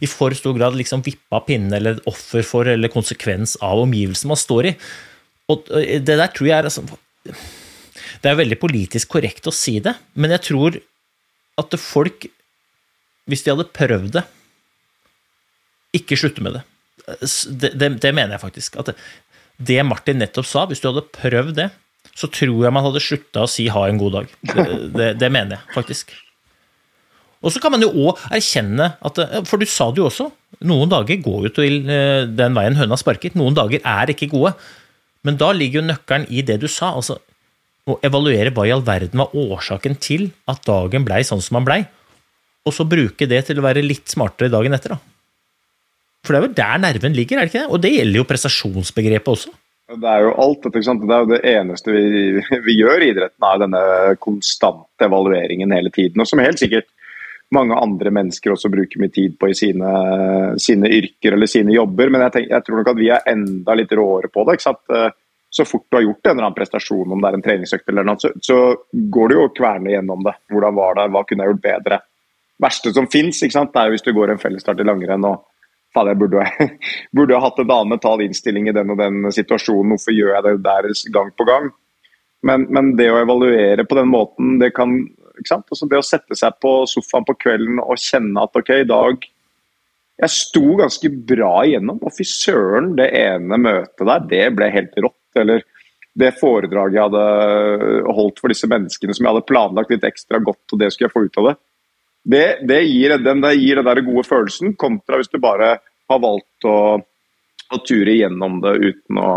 i for stor grad liksom vippa av pinnen eller offer for eller konsekvens av omgivelsene man står i. Og det der tror jeg er altså, Det er veldig politisk korrekt å si det, men jeg tror at folk, hvis de hadde prøvd det, ikke slutte med det. Det, det, det mener jeg faktisk. At det Martin nettopp sa, hvis du hadde prøvd det, så tror jeg man hadde slutta å si 'ha en god dag'. Det, det, det mener jeg faktisk. Og så kan man jo òg erkjenne at For du sa det jo også. Noen dager går jo til eh, den veien høna sparket. Noen dager er ikke gode. Men da ligger jo nøkkelen i det du sa. altså Å evaluere hva i all verden var årsaken til at dagen blei sånn som han blei. Og så bruke det til å være litt smartere dagen etter. da. For det er jo der nerven ligger, er det ikke det? Og det gjelder jo prestasjonsbegrepet også. Det er jo alt dette, ikke sant? Det er jo det eneste vi, vi gjør i idretten, er denne konstante evalueringen hele tiden. Og som helt sikkert mange andre mennesker også bruker mye tid på i sine, sine yrker eller sine jobber. Men jeg, tenker, jeg, tror nok at vi er enda litt råere på det. ikke sant? Så fort du har gjort en eller annen prestasjon, om det er en treningsøkt eller noe, så, så går du jo og kverner gjennom det. Hvordan var det, hva kunne jeg gjort bedre? Det verste som fins, er jo hvis du går en fellesstart i langrenn og faen, jeg burde, [laughs] burde ha hatt en annen mental innstilling i den og den situasjonen. Hvorfor gjør jeg det der gang på gang? Men, men det å evaluere på den måten, det kan ikke sant? Altså det å sette seg på sofaen på kvelden og kjenne at ok, i dag Jeg sto ganske bra igjennom, og fy søren, det ene møtet der, det ble helt rått. Eller det foredraget jeg hadde holdt for disse menneskene som jeg hadde planlagt litt ekstra godt, og det skulle jeg få ut av det. Det, det gir, den, det gir den der gode følelsen, kontra hvis du bare har valgt å, å ture igjennom det uten å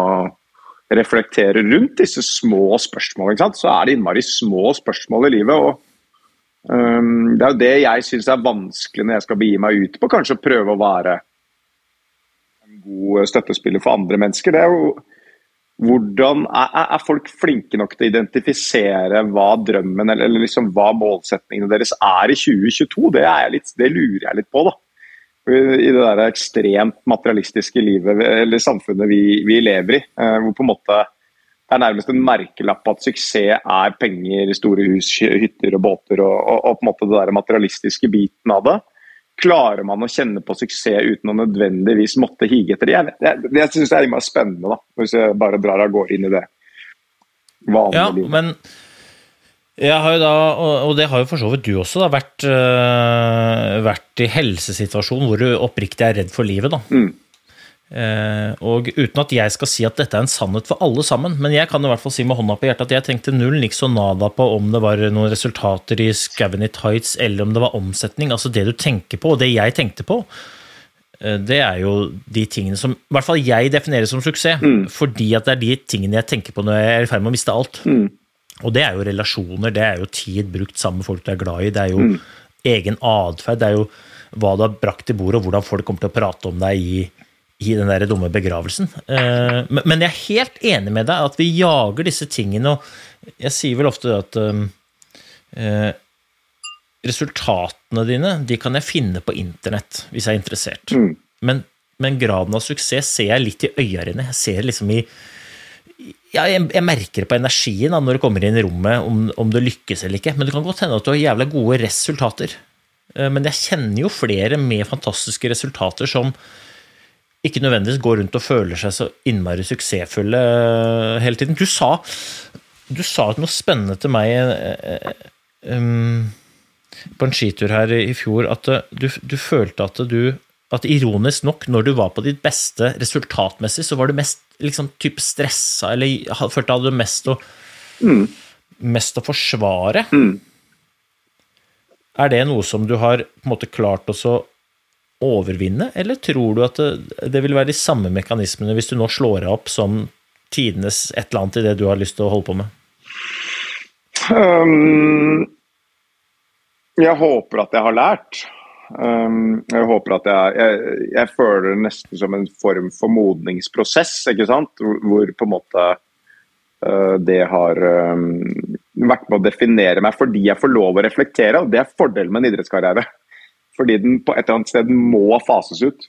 reflektere rundt disse små spørsmålene. Så er det innmari små spørsmål i livet. og um, Det er jo det jeg syns er vanskelig når jeg skal begi meg ut på kanskje å prøve å være en god støttespiller for andre mennesker. det er jo hvordan er, er, folk flinke nok til å identifisere hva drømmen eller, eller liksom hva målsetningene deres er i 2022? Det, litt, det lurer jeg litt på. da. I det der ekstremt materialistiske livet eller samfunnet vi, vi lever i. Eh, hvor på en måte det er nærmest en merkelapp at suksess er penger, store hus, hytter og båter og, og, og på en måte det der materialistiske biten av det klarer man å kjenne på suksess uten å nødvendigvis måtte hige etter det? Jeg, jeg, jeg syns det er innmari spennende, da, hvis jeg bare drar av gårde inn i det vanlige ja, livet. Men jeg har jo da, og det har jo for så vidt du også, da, vært, øh, vært i helsesituasjon hvor du oppriktig er redd for livet. da. Mm. Eh, og uten at jeg skal si at dette er en sannhet for alle sammen, men jeg kan i hvert fall si med hånda på hjertet at jeg tenkte null niks og nada på om det var noen resultater i Skaven i Tights, eller om det var omsetning. Altså det du tenker på, og det jeg tenkte på, eh, det er jo de tingene som i hvert fall jeg definerer som suksess. Mm. Fordi at det er de tingene jeg tenker på når jeg er i ferd med å miste alt. Mm. Og det er jo relasjoner, det er jo tid brukt sammen med folk du er glad i, det er jo Mm. egen atferd, det er jo hva du har brakt til bordet, og hvordan folk kommer til å prate om deg i i den der dumme begravelsen. Eh, men jeg er helt enig med deg at vi jager disse tingene, og jeg sier vel ofte at eh, resultatene dine de kan jeg finne på internett hvis jeg er interessert. Mm. Men, men graden av suksess ser jeg litt i øya dine. Jeg ser liksom i ja, jeg, jeg, merker det på energien da, når du kommer inn i rommet, om, om du lykkes eller ikke. Men det kan godt hende at du har jævla gode resultater. Men jeg kjenner jo flere med fantastiske resultater som ikke nødvendigvis går rundt og føler seg så innmari suksessfulle eh, hele tiden. Du sa, du sa noe spennende til meg eh, um, på en skitur her i fjor, at du, du følte at du at ironisk nok, når du var på ditt beste resultatmessig, så var du mest liksom, typ stressa, eller følte du hadde mest å, mm. mest å forsvare. Mm. Er det noe som du har på en måte klart å overvinne, eller tror du at det, det vil være de samme mekanismene hvis du nå slår deg opp som tidenes et eller annet i det du har lyst til å holde på med? Um, jeg håper at jeg har lært. Um, jeg håper at jeg, jeg, jeg føler det nesten som en form for modningsprosess, ikke sant? Hvor, hvor på en måte uh, det har um, vært med å definere meg fordi jeg får lov å reflektere, og det er fordelen med en idrettskarriere. Fordi den på et eller annet sted må fases ut.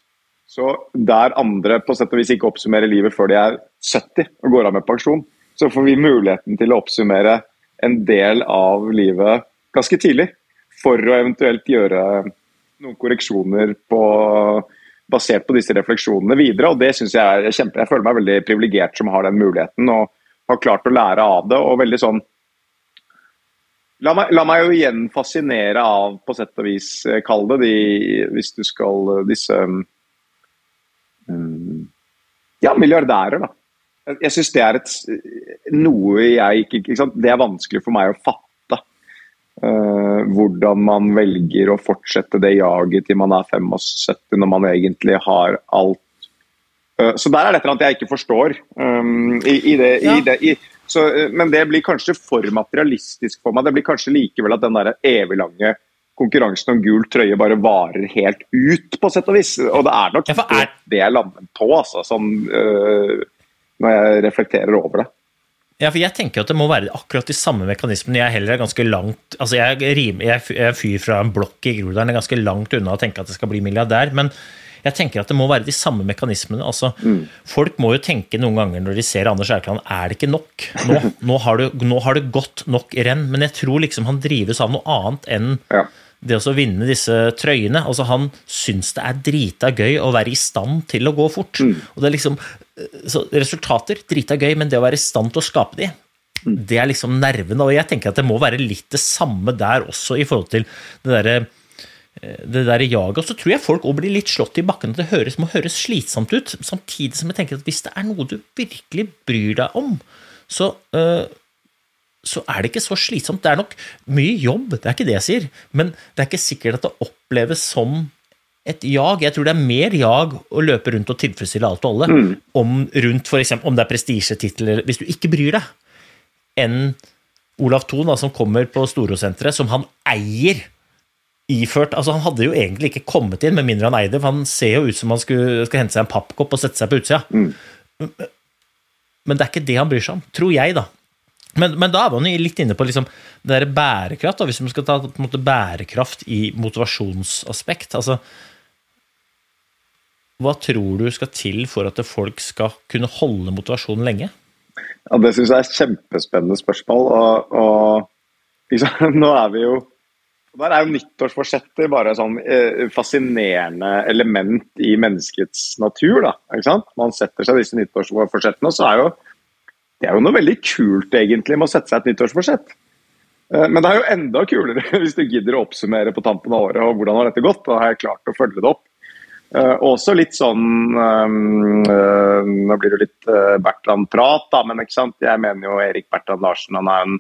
Så der andre på sett og vis ikke oppsummerer livet før de er 70 og går av med pensjon, så får vi muligheten til å oppsummere en del av livet ganske tidlig. For å eventuelt gjøre noen korreksjoner på, basert på disse refleksjonene videre. og Det synes jeg er kjempe, jeg føler meg veldig privilegert som har den muligheten og har klart å lære av det. og veldig sånn La meg, la meg, jo igjen fascinere av, på sett og vis, eh, kall det de, hvis du skal eh, disse um, Ja, milliardærer, da. Jeg, jeg syns det er et, noe jeg ikke, ikke sant? Det er vanskelig for meg å fatte. Uh, hvordan man velger å fortsette det jaget til man er 75, når man egentlig har alt. Uh, så der er det et eller annet jeg ikke forstår. Um, i, i det, ja. i det i, så, eh, men det blir kanskje for materialistisk for meg. Det blir kanskje likevel at den der eviglange konkurransen om gul trøye bare varer helt ut, på sett og vis. Og det er nok ja, er... det jeg lander på, altså, sånn, øh, når jeg reflekterer over det. Ja, for jeg tenker at det må være akkurat de samme mekanismene. Jeg heller er ganske langt altså Jeg er fyr fra en blokk i Groruddalen, er ganske langt unna å tenke at det skal bli milliardær. men jeg tenker at det må være de samme mekanismene. altså mm. Folk må jo tenke noen ganger når de ser Anders Erkland, er det ikke nok? Nå, [laughs] nå, har, du, nå har, det, gått nok renn. Men jeg tror liksom han drives av noe annet enn ja. det å vinne disse trøyene. altså Han syns det er drita gøy å være i stand til å gå fort. Mm. og det er liksom, så Resultater, drita gøy, men det å være i stand til å skape de, mm. det er liksom nerven. Og jeg tenker at det må være litt det samme der også, i forhold til det derre Eh, det der jaget. Og så tror jeg folk òg blir litt slått i bakken. At det høres, må høres slitsomt ut. Samtidig som jeg tenker at hvis det er noe du virkelig bryr deg om, så, uh, så er det ikke så slitsomt. Det er nok mye jobb, det er ikke det jeg sier, men det er ikke sikkert at det oppleves som et jag. Jeg tror det er mer jag å løpe rundt og tilfredsstille alt og alle, mm. om, rundt for eksempel, om det er prestisjetitler, hvis du ikke bryr deg, enn Olav Thon, som kommer på Storosenteret, som han eier iført altså Han hadde jo egentlig ikke kommet inn med mindre han eide, for han ser jo ut som han skulle, skal hente seg en pappkopp og sette seg på utsida. Mm. Men det er ikke det han bryr seg om, tror jeg, da. Men, men da er man litt inne på liksom, det der bærekraft, da, hvis man skal ta måte, bærekraft i motivasjonsaspekt. altså Hva tror du skal til for at folk skal kunne holde motivasjonen lenge? Ja, Det syns jeg er et kjempespennende spørsmål. og, og liksom, [laughs] Nå er vi jo der er jo nyttårsforsetter bare sånn eh, fascinerende element i menneskets natur. da, ikke sant? Man setter seg disse nyttårsforsettene, og så er jo det er jo noe veldig kult egentlig med å sette seg et nyttårsforsett. Eh, men det er jo enda kulere [laughs] hvis du gidder å oppsummere på tampen av året og hvordan har dette gått. og har jeg klart å følge det opp. Eh, også litt sånn um, uh, Nå blir det litt uh, Bertrand-prat, da, men ikke sant? jeg mener jo Erik Bertrand Larsen han er en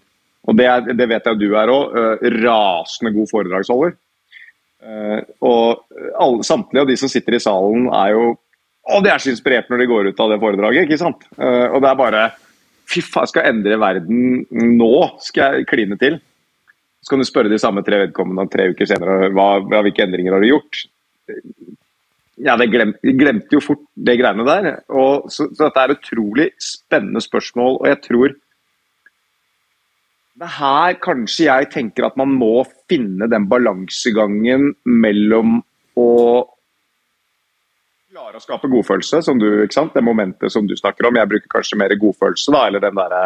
og det, er, det vet jeg du er òg. Eh, rasende god foredragsholder. Uh, og alle, samtlige av de som sitter i salen, er jo Å, de er så inspirert når de går ut av det foredraget, ikke sant? Uh, og det er bare Fy faen, jeg skal endre verden nå, skal jeg kline til. Så kan du spørre de samme tre vedkommende tre uker senere hva, hvilke endringer har du gjort. Ja, det glemte, glemte jo fort det greiene der. Og, så, så dette er utrolig spennende spørsmål, og jeg tror her kanskje jeg tenker at man må finne den balansegangen mellom å klare å skape godfølelse, som du, ikke sant? det momentet som du snakker om. Jeg bruker kanskje mer godfølelse, da, eller den derre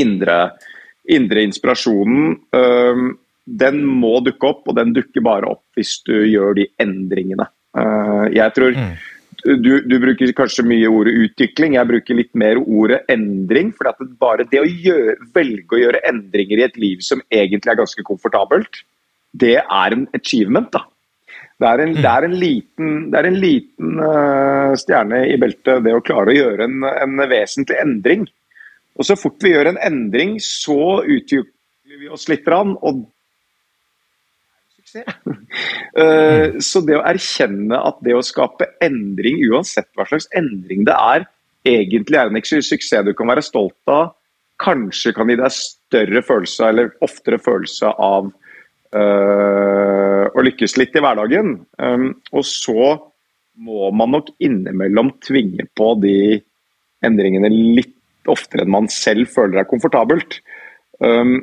indre, indre, inspirasjonen. den må dukke opp, og den dukker bare opp hvis du gjør de endringene. jeg tror mm. Du, du, bruker kanskje mye ordet utvikling, jeg bruker litt mer ordet endring. For at bare det å gjøre, velge å gjøre endringer i et liv som egentlig er ganske komfortabelt, det er en achievement. da. Det er en, det er en liten, er en liten uh, stjerne i beltet, det å klare å gjøre en, en, vesentlig endring. Og Så fort vi gjør en endring, så utvikler vi oss litt. Og uh, så det å erkjenne at det å skape endring, uansett hva slags endring det er, egentlig er en suksess du kan være stolt av, kanskje kan gi deg større følelse, eller oftere følelse av uh, å lykkes litt i hverdagen. Um, og så må man nok innimellom tvinge på de endringene litt oftere enn man selv føler er komfortabelt. Um,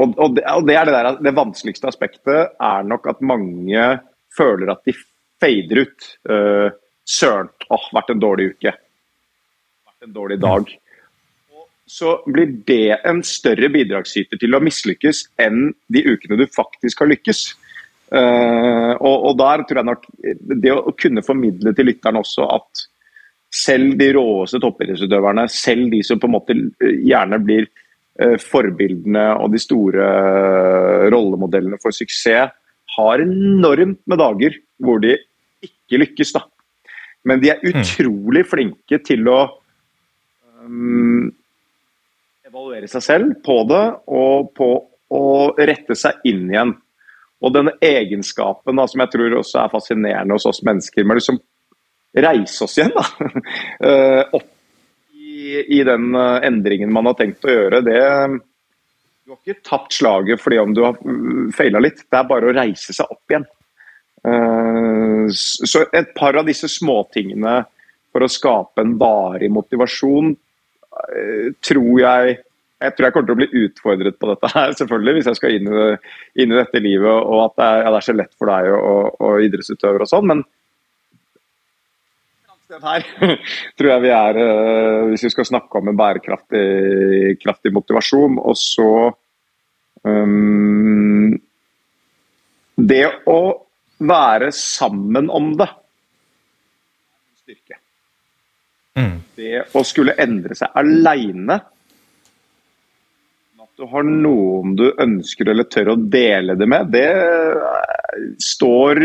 og, og, det, og det, er det, der, det vanskeligste aspektet er nok at mange føler at de fader ut. Uh, Søren, åh, vært en dårlig uke. Vært en dårlig dag. Og så blir det en større bidragsyter til å mislykkes enn de ukene du faktisk har lykkes. Uh, og, og, der tror jeg nok det å kunne formidle til lytteren også at selv de råeste toppidrettsutøverne, selv de som på en måte gjerne blir forbildene og de store eh, rollemodellene for suksess har enormt med dager hvor de ikke lykkes. da. Men de er mm. utrolig flinke til å um, evaluere seg selv på det og på å rette seg inn igjen. Og denne egenskapen da, som jeg tror også er fascinerende hos oss mennesker, med å liksom reise oss igjen da, uh, [laughs] opp i, den eh, endringen man har tenkt å gjøre, det Du har ikke tapt slaget fordi om du har mm, feila litt, det er bare å reise seg opp igjen. Eh, så et par av disse småtingene for å skape en varig motivasjon eh, tror jeg jeg tror jeg kommer til å bli utfordret på dette her, selvfølgelig, hvis jeg skal inn i, inn i dette livet og at det er, ja, det er, så lett for deg og, og idrettsutøver og sånn. Men sted her [laughs] tror jeg vi er, eh, hvis vi skal snakke om en bærekraftig motivasjon. Og så um, Det å være sammen om det styrke. Mm. Det å skulle endre seg aleine At du har noen du ønsker eller tør å dele det med, det står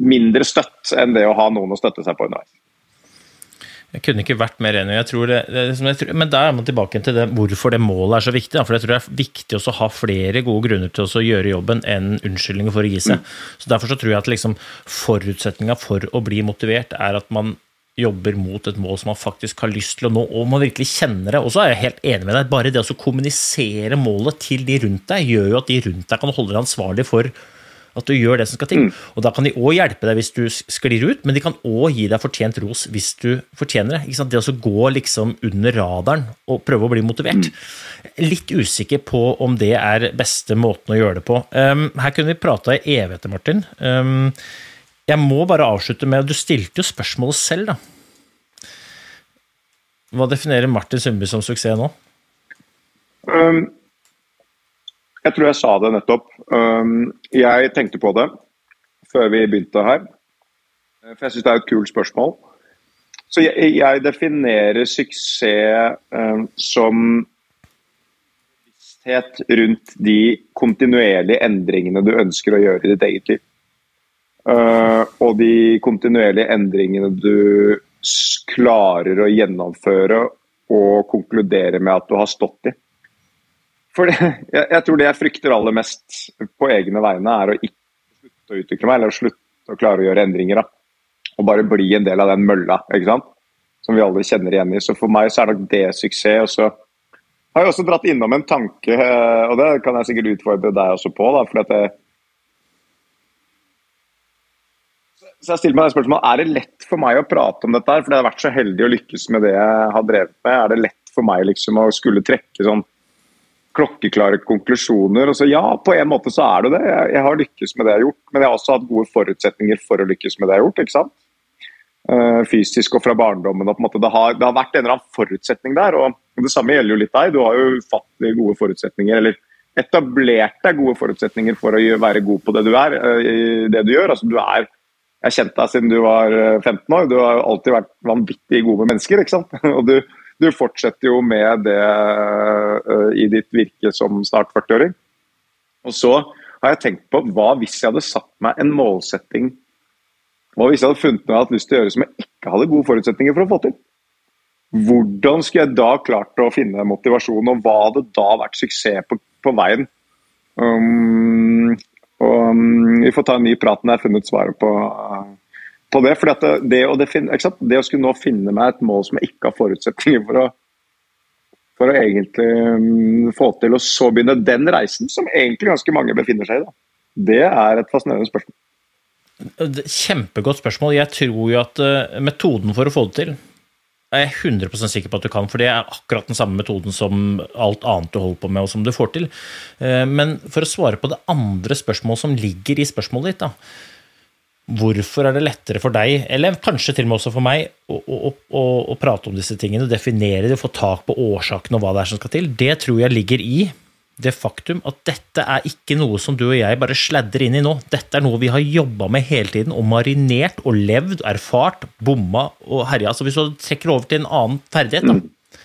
mindre støtt enn det å ha noen å støtte seg på underveis. Jeg kunne ikke vært mer enig. Jeg tror det, jeg tror, men der er man tilbake til det, hvorfor det målet er så viktig. For jeg tror det er viktig å ha flere gode grunner til å gjøre jobben enn unnskyldninger for å gi seg. Mm. Så Derfor så tror jeg at liksom forutsetninga for å bli motivert er at man jobber mot et mål som man faktisk har lyst til å nå, og man virkelig kjenner det. Og så er jeg helt enig med deg. Bare det å kommunisere målet til de rundt deg, gjør jo at de rundt deg kan holde deg ansvarlig for at du gjør det som skal til. Mm. Og Da kan de òg hjelpe deg hvis du sklir ut, men de kan òg gi deg fortjent ros hvis du fortjener det. Det å gå liksom under radaren og prøve å bli motivert. Mm. Litt usikker på om det er beste måten å gjøre det på. Um, her kunne vi prata i evigheter, Martin. Um, jeg må bare avslutte med Du stilte jo spørsmålet selv, da. Hva definerer Martin Sundby som suksess nå? Um jeg tror jeg sa det nettopp. Um, jeg tenkte på det før vi begynte her. For jeg syns det er et kult spørsmål. Så jeg, jeg definerer suksess um, som bevissthet rundt de kontinuerlige endringene du ønsker å gjøre i ditt eget liv. Uh, og de kontinuerlige endringene du klarer å gjennomføre og konkludere med at du har stått i. For [laughs] jeg, jeg, tror det jeg frykter aller mest på egne vegne, er å ikke slutte å utvikle meg, eller å slutte å klare å gjøre endringer. Da. Og bare bli en del av den mølla, ikke sant? som vi alle kjenner igjen i. Så for meg så er nok det suksess. Og så har jeg også dratt innom en tanke, og det kan jeg sikkert utfordre deg også på. da, fordi at jeg, så jeg stiller meg det spørsmålet, Er det lett for meg å prate om dette, her, fordi jeg har vært så heldig å lykkes med det jeg har drevet med? Er det lett for meg liksom å skulle trekke sånn klokkeklare konklusjoner. Og så ja, på en måte så er det det. Jeg, jeg, har lykkes med det jeg har gjort, men jeg har også hatt gode forutsetninger for å lykkes med det jeg har gjort. ikke sant? Uh, fysisk og fra barndommen. og på en måte det har, det har, vært en eller annen forutsetning der. og Det samme gjelder jo litt deg. Du har jo ufattelig gode forutsetninger. eller etablert deg gode forutsetninger for å være god på det du er, uh, det du gjør. altså Du er jeg har kjent deg siden du var eh, 15 år. Du har jo alltid vært vanvittig god med mennesker, ikke sant. [laughs] Og du, du fortsetter jo med det eh, i ditt virke som snart 40-åring. Og så har jeg tenkt på hva hvis jeg hadde satt meg en målsetting Hva hvis jeg hadde funnet noe jeg hadde lyst til å gjøre som jeg ikke hadde gode forutsetninger for å få til? Hvordan skulle jeg da klart å finne motivasjon, og hva hadde da vært suksess på, på veien? Um, og um, Vi får ta en ny prat når jeg har funnet svaret på, på det. fordi det, det, å det, å skulle nå finne meg et mål som jeg ikke har forutsetninger for å, for å egentlig um, få til, og så begynne den reisen, som egentlig ganske mange befinner seg i, da. det er et fascinerende spørsmål. Kjempegodt spørsmål. Jeg tror jo at uh, metoden for å få det til er jeg 100 sikker på at du kan, for det er akkurat den samme metoden som alt annet du holder på med, og som du får til. Eh, men for å svare på det andre spørsmålet som ligger i spørsmålet ditt, da. Hvorfor er det lettere for deg, eller kanskje til og med også for meg, å, å, å, å prate om disse tingene, definere det, få tak på årsakene og hva det er som skal til? Det tror jeg ligger i det faktum at dette er ikke noe som du og jeg bare sladder inn i nå. Dette er noe vi har jobba med hele tiden, og marinert og levd, erfart, bomma og herja. Så hvis du trekker over til en annen ferdighet, da.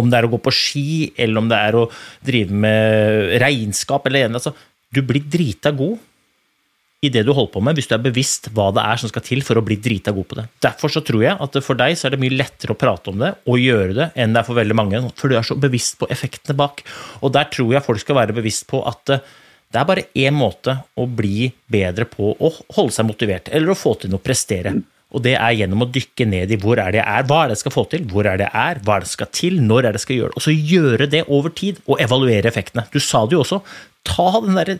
om det er å gå på ski, eller om det er å drive med regnskap eller altså, Du blir drita god i det du holder på med, hvis du er bevisst hva det er som skal til for å bli drita god på det. Derfor så tror jeg at for deg så er det mye lettere å prate om det og gjøre det enn det er for veldig mange, for du er så bevisst på effektene bak. Og der tror jeg folk skal være bevisst på at eh, det er bare én måte å bli bedre på å holde seg motivert, eller å få til noe, prestere. Og det er gjennom å dykke ned i hvor er det jeg er, hva er det jeg skal få til, hvor er det jeg er, hva er det jeg skal til, når er det jeg skal gjøre det. Og så gjøre det over tid, og evaluere effektene. Du sa det jo også. Ta den derre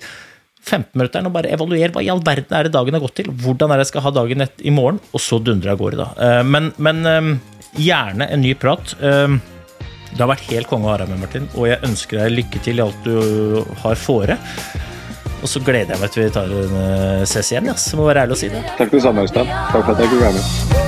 15-minutteren og bare evaluere hva i all verden er det dagen har gått til. Hvordan er det jeg skal ha dagen et, i morgen, og så dundre av gårde, da. Eh, men, men eh, gjerne en ny prat. Eh, det har vært helt konge å ha deg med, Martin, og jeg ønsker deg lykke til i alt du har fore. Og så gleder jeg meg til vi tar en ses igjen, Ja. Så må være ærlig å si det. Takk det samme, Øystein. Takk for at jeg kunne være med.